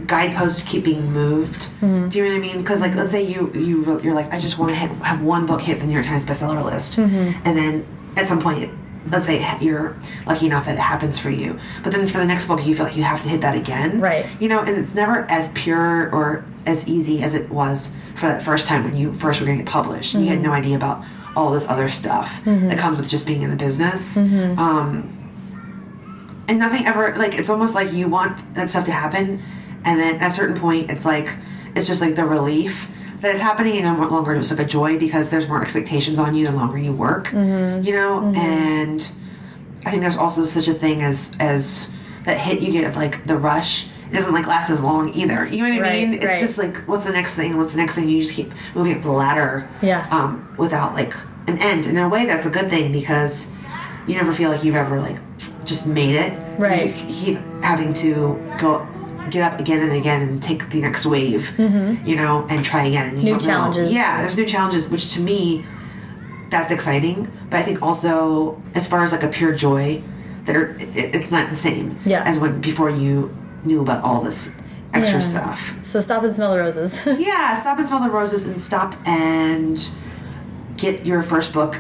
guideposts keep being moved. Mm-hmm. Do you know what I mean? Because like let's say you you you're like I just want to hit, have one book hit the New York Times bestseller list, Mm-hmm. and then at some point. Let's say you're lucky enough that it happens for you, but then for the next book you feel like you have to hit that again, Right. You know, and it's never as pure or as easy as it was for that first time when you first were going to get published. and You had mm-hmm. no idea about all this other stuff mm-hmm. that comes with just being in the business. Mm-hmm. Um, and nothing ever like it's almost like you want that stuff to happen and then at a certain point it's like it's just like the relief that it's happening and no longer just like a joy because there's more expectations on you the longer you work you know? And i think there's also such a thing as as that hit you get of like the rush it doesn't like last as long either. You know what i Right, mean? It's right. just like what's the next thing? What's the next thing? You just keep moving up the ladder Yeah. um without like an end. And in a way that's a good thing because you never feel like you've ever like just made it. Right. you keep having to go get up again and again and take the next wave mm-hmm. you know and try again You New don't know. challenges. yeah there's new challenges which to me that's exciting but i think also as far as like a pure joy there it, it's not the same Yeah. as when before you knew about all this extra Yeah. stuff So stop and smell the roses. yeah, stop and smell the roses and stop and get your first book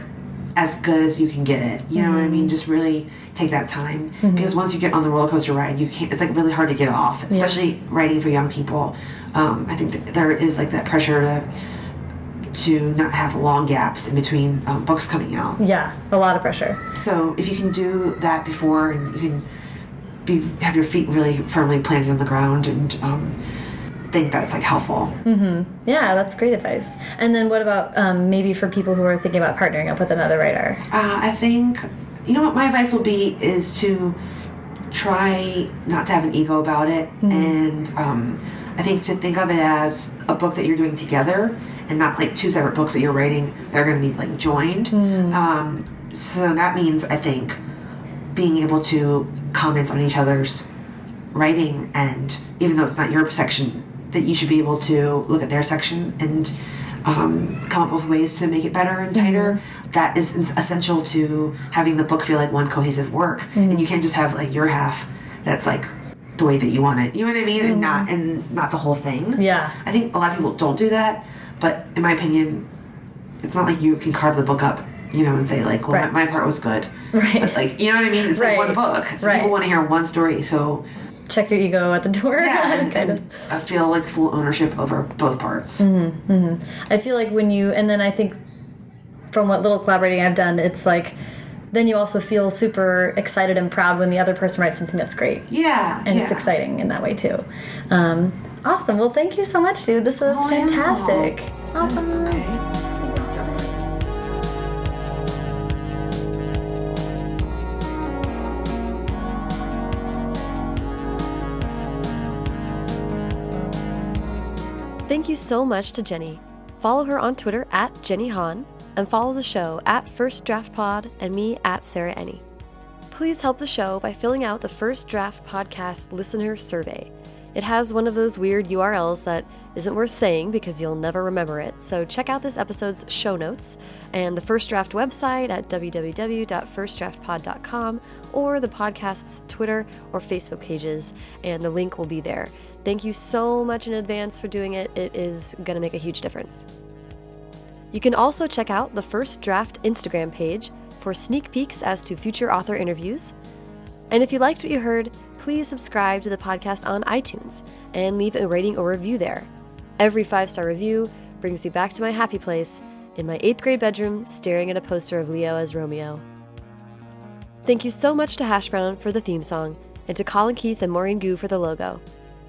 as good as you can get it. You know what I mean? Just really take that time because once you get on the roller coaster ride, you can't. It's like really hard to get off, especially writing for young people. Um, I think there is like that pressure to to not have long gaps in between um, books coming out. yeah, a lot of pressure. So if you can do that before and you can be have your feet really firmly planted on the ground and um, think that's like helpful. Yeah, that's great advice. And then what about um, maybe for people who are thinking about partnering up with another writer? Uh, I think, you know what my advice will be is to try not to have an ego about it. And um, I think to think of it as a book that you're doing together and not like two separate books that you're writing that are going to be like joined. Um, so that means, I think, being able to comment on each other's writing and even though it's not your section that you should be able to look at their section and um, come up with ways to make it better and tighter. Mm-hmm. That is essential to having the book feel like one cohesive work. And you mm. can't just have like your half that's like the way that you want it. You know what i mean? And not mm-hmm. and not the whole thing. Yeah. i think a lot of people don't do that but in my opinion it's not like you can carve the book up you know and say like well Right. my, my part was good. Right. but like you know what i mean? It's like one book. So Right. people want to hear one story. So Check your ego at the door. yeah and, kind of. I feel like full ownership over both parts Mm-hmm. I feel like when you, and then I think from what little collaborating I've done, it's like then you also feel super excited and proud when the other person writes something that's great. yeah And yeah. it's exciting in that way too. Um, awesome. Well, thank you so much, dude. This was Oh, fantastic. Awesome. Thank you so much to Jenny. Follow her on Twitter at Jenny Han and follow the show at First Draft Pod and me at Sarah Enni. Please help the show by filling out the First Draft Podcast listener survey. It has one of those weird URLs that isn't worth saying because you'll never remember it. So check out this episode's show notes and the First Draft website at www.firstdraftpod.com or the podcast's Twitter or Facebook pages, and the link will be there. Thank you so much in advance for doing it. It is going to make a huge difference. You can also check out the First Draft Instagram page for sneak peeks as to future author interviews. And if you liked what you heard, please subscribe to the podcast on iTunes and leave a rating or review there. Every five star review brings me back to my happy place in my eighth grade bedroom staring at a poster of Leo as Romeo. Thank you so much to Hash Brown for the theme song, and to Colin Keith and Maureen Gu for the logo,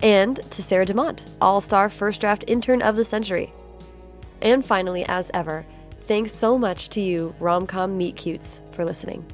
and to Sarah DeMont, All Star First Draft Intern of the Century. And finally, as ever, thanks so much to you, Romcom Meet Cutes, for listening.